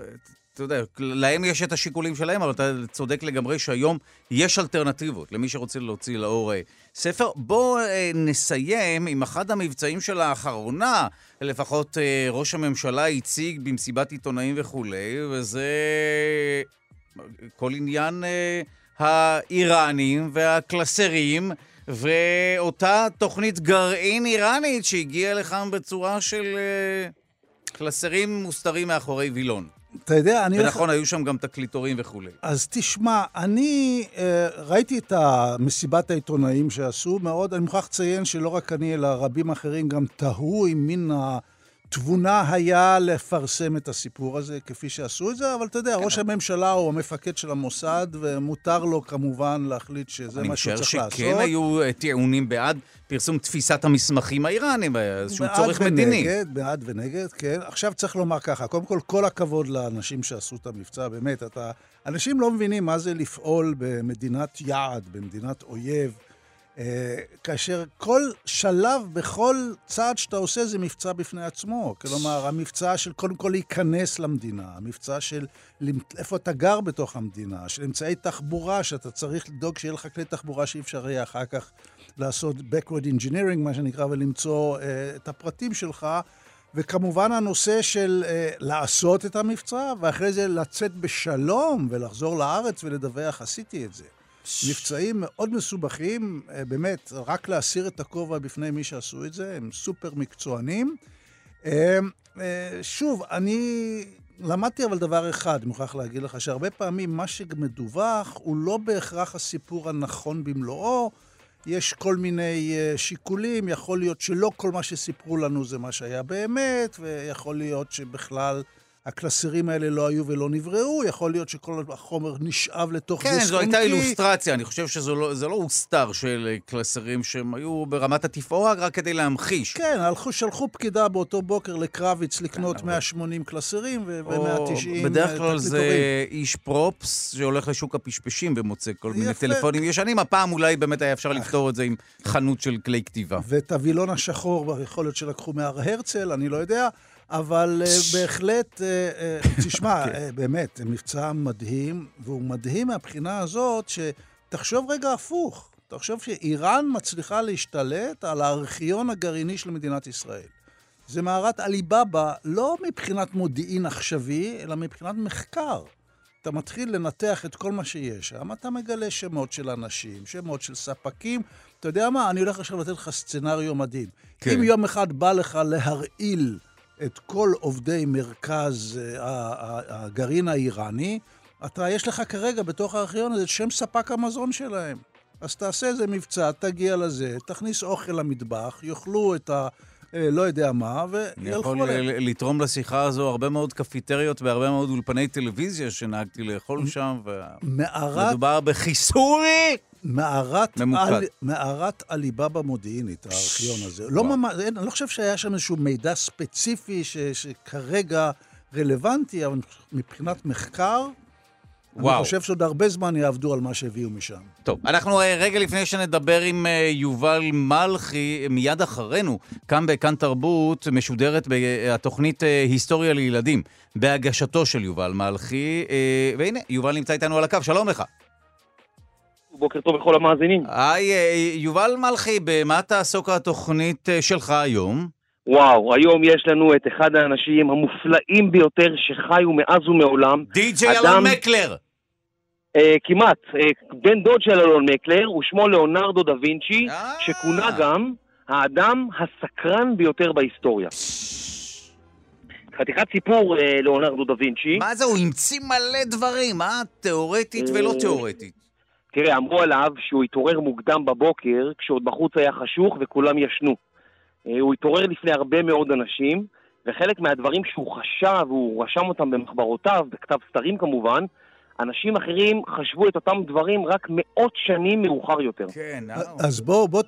אתה יודע, להם יש את השיקולים שלהם, אבל אתה צודק לגמרי שהיום יש אלטרנטיבות למי שרוצה להוציא לאור אה, ספר. בואו אה, נסיים עם אחד המבצעים של האחרונה, לפחות אה, ראש הממשלה הציג במסיבת עיתונאים וכולי, וזה כל עניין האיראנים והקלסרים. ואותה תוכנית גרעין איראנית שהגיעה לכאן בצורה של קלסרים מוסתרים מאחורי וילון. אתה יודע, אני... ונכון, היו שם גם תקליטורים וכולי. אז תשמע, אני אה, ראיתי את מסיבת העיתונאים שעשו מאוד, אני מוכרח לציין שלא רק אני, אלא רבים אחרים גם תהו עם מין ה... תבונה היה לפרסם את הסיפור הזה כפי שעשו את זה, אבל אתה יודע, כן. ראש הממשלה הוא המפקד של המוסד, ומותר לו כמובן להחליט שזה מה שהוא צריך לעשות. אני משער שכן היו אה, טיעונים בעד פרסום תפיסת המסמכים האיראנים, איזשהו צורך ונגד, מדיני. בעד בעד ונגד, כן. עכשיו צריך לומר ככה, קודם כל, כל הכבוד לאנשים שעשו את המבצע, באמת, אתה... אנשים לא מבינים מה זה לפעול במדינת יעד, במדינת אויב. אה, כאשר כל שלב בכל צעד שאתה עושה זה מבצע בפני עצמו. כלומר, המבצע של קודם כל להיכנס למדינה, המבצע של איפה אתה גר בתוך המדינה, של אמצעי תחבורה, שאתה צריך לדאוג שיהיה לך כלי תחבורה שאי אפשר יהיה אחר כך לעשות backward engineering, מה שנקרא, ולמצוא uh, את הפרטים שלך. וכמובן הנושא של uh, לעשות את המבצע, ואחרי זה לצאת בשלום ולחזור לארץ ולדווח, עשיתי את זה. מבצעים מאוד מסובכים, אה, באמת, רק להסיר את הכובע בפני מי שעשו את זה, הם סופר מקצוענים. אה, אה, שוב, אני למדתי אבל דבר אחד, אני מוכרח להגיד לך, שהרבה פעמים מה שמדווח הוא לא בהכרח הסיפור הנכון במלואו. יש כל מיני שיקולים, יכול להיות שלא כל מה שסיפרו לנו זה מה שהיה באמת, ויכול להיות שבכלל הקלסרים האלה לא היו ולא נבראו, יכול להיות שכל החומר נשאב לתוך כן, דיסק זו הייתה. אילוסטרציה, אני חושב שזה לא, זה לא הוסתר של אה, קלסרים שהם היו ברמת התפאורה, רק כדי להמחיש. כן, הלכו, שלחו פקידה באותו בוקר לקרביץ לקנות אבל- 180 קלסרים ו- או ו-190 בדרך כלל זה תקליטורים. איש פרופס שהולך לשוק הפשפשים ומוצא כל מיני יפה. טלפונים ישנים. הפעם אולי באמת היה אפשר לפתור את זה עם חנות של כלי כתיבה. ואת הווילון השחור, יכול להיות שלקחו מהר הרצל, אני לא יודע, אבל אה, בהחלט, אה, אה, <laughs> תשמע, כן. באמת, מבצע מדהים, והוא מדהים מהבחינה הזאת, שתחשוב רגע הפוך. תחשוב שאיראן מצליחה להשתלט על הארכיון הגרעיני של מדינת ישראל. זה מערת עליבאבא, לא מבחינת מודיעין עכשווי, אלא מבחינת מחקר. אתה מתחיל לנתח את כל מה שיש שם, אתה מגלה שמות של אנשים, שמות של ספקים. אתה יודע מה? אני הולך עכשיו לתת לך סצנריו מדהים. כן. אם יום אחד בא לך להרעיל את כל עובדי מרכז אה, הגרעין האיראני, אתה, יש לך כרגע בתוך הארכיון הזה שם ספק המזון שלהם. אז תעשה איזה מבצע, תגיע לזה, תכניס אוכל למטבח, יאכלו את ה... אה, לא יודע מה, אני יכול וילכו עליהם. ל- לתרום לשיחה הזו הרבה מאוד קפיטריות והרבה מאוד אולפני טלוויזיה שנהגתי לאכול שם, מערת, ומדובר בחיסול מערת. על, מערת עליבאבא מודיעינית, הארכיון הזה. לא. ממש, אני לא חושב שהיה שם איזשהו מידע ספציפי ש, שכרגע רלוונטי, אבל מבחינת מחקר, וואו. אני חושב שעוד הרבה זמן יעבדו על מה שהביאו משם. טוב, אנחנו אה, רגע לפני שנדבר עם אה, יובל מלכי, מיד אחרינו, כאן בכאן תרבות, משודרת בתוכנית אה, היסטוריה לילדים, בהגשתו של יובל מלכי. והנה, יובל נמצא איתנו על הקו, שלום לך. בוקר טוב לכל המאזינים. היי, יובל מלכי, במה תעסוק התוכנית שלך היום? וואו, היום יש לנו את אחד האנשים המופלאים ביותר שחיו מאז ומעולם. די.ג'יי אלון מקלר. אה, כמעט, אה, בן דוד של אלון מקלר, ושמו ליאונרדו דה וינצ'י, אה. שכונה גם האדם הסקרן ביותר בהיסטוריה. חתיכת סיפור, אה, ליאונרדו דה וינצ'י. מה זה, הוא המציא מלא דברים, אה? תיאורטית ולא אה, תיאורטית. תראה, אמרו עליו שהוא התעורר מוקדם בבוקר, כשעוד בחוץ היה חשוך וכולם ישנו. אה, הוא התעורר לפני הרבה מאוד אנשים, וחלק מהדברים שהוא חשב, והוא רשם אותם במחברותיו, בכתב סתרים כמובן, אנשים אחרים חשבו את אותם דברים רק מאות שנים מאוחר יותר. כן, אה? אז בוא, בוא,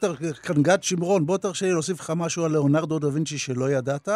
גד שמרון, בוא תרשה לי להוסיף לך משהו על ליאונרדו דה וינצ'י שלא ידעת.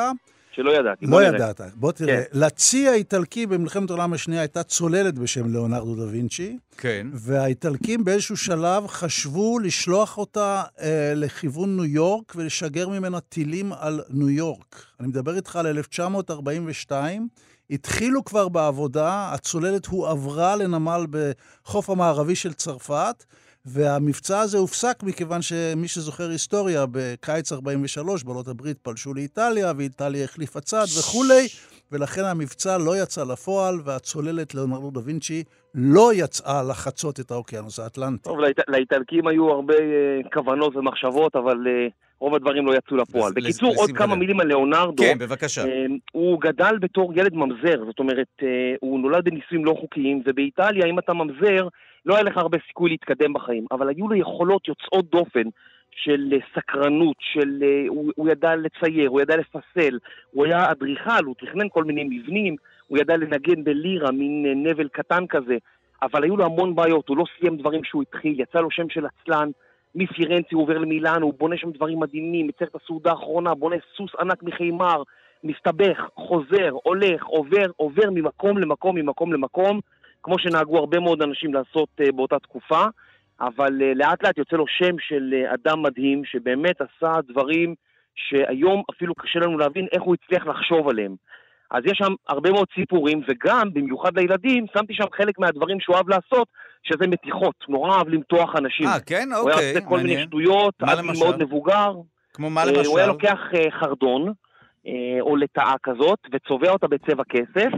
שלא ידעתי. לא. ידעת. בוא תראה, כן. לצי האיטלקי במלחמת העולם השנייה הייתה צוללת בשם ליאונרדו דה וינצ'י. כן. והאיטלקים באיזשהו שלב חשבו לשלוח אותה אה, לכיוון ניו יורק ולשגר ממנה טילים על ניו יורק. אני מדבר איתך על 1942. התחילו כבר בעבודה, הצוללת הועברה לנמל בחוף המערבי של צרפת, והמבצע הזה הופסק מכיוון שמי שזוכר היסטוריה, בקיץ 43 בעלות הברית פלשו לאיטליה, ואיטליה החליפה צד וכולי, ולכן המבצע לא יצא לפועל, והצוללת ליאונרדו דה וינצ'י לא יצאה לחצות את האוקיינוס האטלנטי. טוב, לאיט... לאיטלקים היו הרבה אה, כוונות ומחשבות, אבל אה, רוב הדברים לא יצאו לפועל. בקיצור, עוד. כמה מילים על ליאונרדו. כן, בבקשה. אה, הוא גדל בתור ילד ממזר, זאת אומרת, אה, הוא נולד בנישואים לא חוקיים, ובאיטליה, אם אתה ממזר, לא היה לך הרבה סיכוי להתקדם בחיים, אבל היו לו יכולות יוצאות דופן של אה, סקרנות, של... אה, הוא, הוא ידע לצייר, הוא ידע לפסל, הוא היה אדריכל, הוא תכנן כל מיני מבנים, הוא ידע לנגן בלירה, מין אה, נבל קטן כזה, אבל היו לו המון בעיות, הוא לא סיים דברים שהוא התחיל, יצא לו שם של עצלן, מפירנצי הוא עובר למילאנו, הוא בונה שם דברים מדהימים, יצר את הסעודה האחרונה, בונה סוס ענק מחימר, מסתבך, חוזר, הולך, עובר, עובר ממקום למקום, ממקום למקום, כמו שנהגו הרבה מאוד אנשים לעשות uh, באותה תקופה, אבל uh, לאט לאט יוצא לו שם של uh, אדם מדהים, שבאמת עשה דברים שהיום אפילו קשה לנו להבין איך הוא הצליח לחשוב עליהם. אז יש שם הרבה מאוד סיפורים, וגם, במיוחד לילדים, שמתי שם חלק מהדברים שהוא אהב לעשות, שזה מתיחות, נורא אהב למתוח אנשים. אה, כן? הוא היה אוקיי, עושה כל מיני מעניין. שטויות, עד גיל? מאוד מבוגר. כמו מה אה, למשל? הוא היה לוקח אה, חרדון, אה, או לטאה כזאת, וצובע אותה בצבע כסף,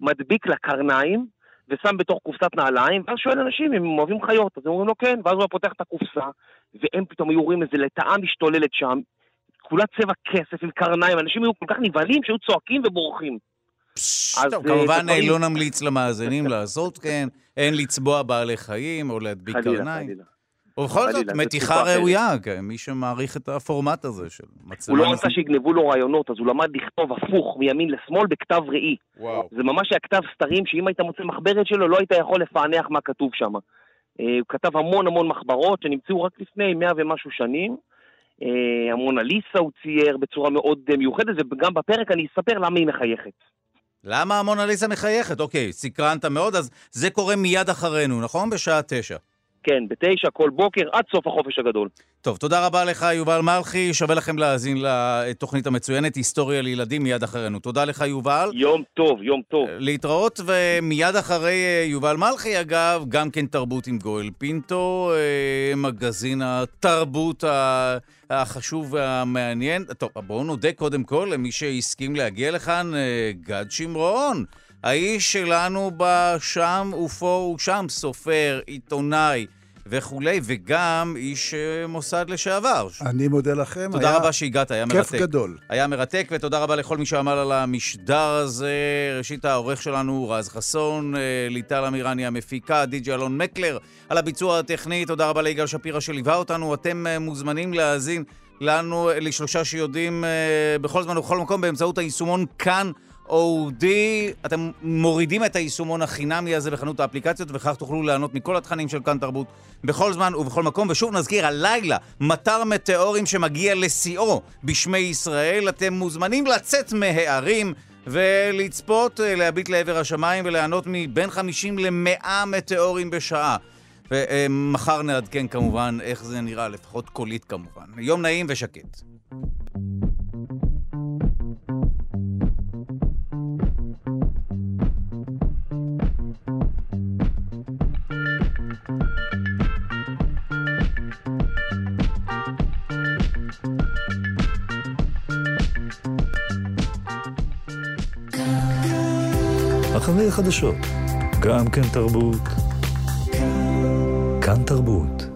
מדביק לה קרניים, ושם בתוך קופסת נעליים, ואז שואל אנשים אם הם אוהבים חיות, אז הם אומרים לו כן, ואז הוא פותח את הקופסה, והם פתאום היו רואים איזה לטאה משתוללת שם, כולה צבע כסף עם קרניים, אנשים היו כל כך נבהלים שהיו צועקים ובורחים. אז, טוב, אה, כמובן לא נמליץ למאזינים לעשות כן, אין לצבוע בעלי חיים או להדביק חלילה, קרניים. חלילה. ובכל זאת, מתיחה ראויה, מי שמעריך את הפורמט הזה של מצלמה... הוא לא רצה שיגנבו לו רעיונות, אז הוא למד לכתוב הפוך, מימין לשמאל, בכתב ראי. וואו. זה ממש היה כתב סתרים, שאם היית מוצא מחברת שלו, לא היית יכול לפענח מה כתוב שם. אה, הוא כתב המון המון מחברות שנמצאו רק לפני מאה ומשהו שנים. אה, המונליסה הוא צייר בצורה מאוד מיוחדת, וגם בפרק אני אספר למה היא מחייכת. למה המונליסה מחייכת? אוקיי, סקרנת מאוד, אז זה קורה מיד אחרינו, נכון? בשעה תשע. כן, בתשע כל בוקר עד סוף החופש הגדול. טוב, תודה רבה לך, יובל מלכי. שווה לכם להאזין לתוכנית המצוינת, היסטוריה לילדים, מיד אחרינו. תודה לך, יובל. יום טוב, יום טוב. להתראות, ומיד אחרי אה, יובל מלכי, אגב, גם כן תרבות עם גואל פינטו, אה, מגזין התרבות החשוב והמעניין. טוב, בואו נודה קודם כל למי שהסכים להגיע לכאן, אה, גד שמרון. האיש שלנו בשם ופה ושם, סופר, עיתונאי, וכולי, וגם איש אה, מוסד לשעבר. אני מודה לכם. תודה היה... רבה שהגעת, היה מרתק. כיף גדול. היה מרתק, ותודה רבה לכל מי שעמל על המשדר הזה. ראשית, העורך שלנו רז חסון, אה, ליטל אמירני המפיקה, די.ג'י אלון מקלר, על הביצוע הטכני. תודה רבה ליגאל שפירא שליווה אותנו. אתם אה, מוזמנים להאזין לנו, לשלושה שיודעים בכל זמן ובכל מקום, באמצעות היישומון כאן. אודי, אתם מורידים את היישומון החינמי הזה בחנות האפליקציות, וכך תוכלו ליהנות מכל התכנים של כאן תרבות בכל זמן ובכל מקום. ושוב נזכיר, הלילה, מטר מטאורים שמגיע לשיאו בשמי ישראל. אתם מוזמנים לצאת מהערים ולצפות, אה, להביט לעבר השמיים וליהנות מבין 50 ל-100 מטאורים בשעה. ומחר נעדכן כמובן איך זה נראה, לפחות קולית כמובן. יום נעים ושקט. אחרי החדשות, גם כן תרבות. כאן תרבות.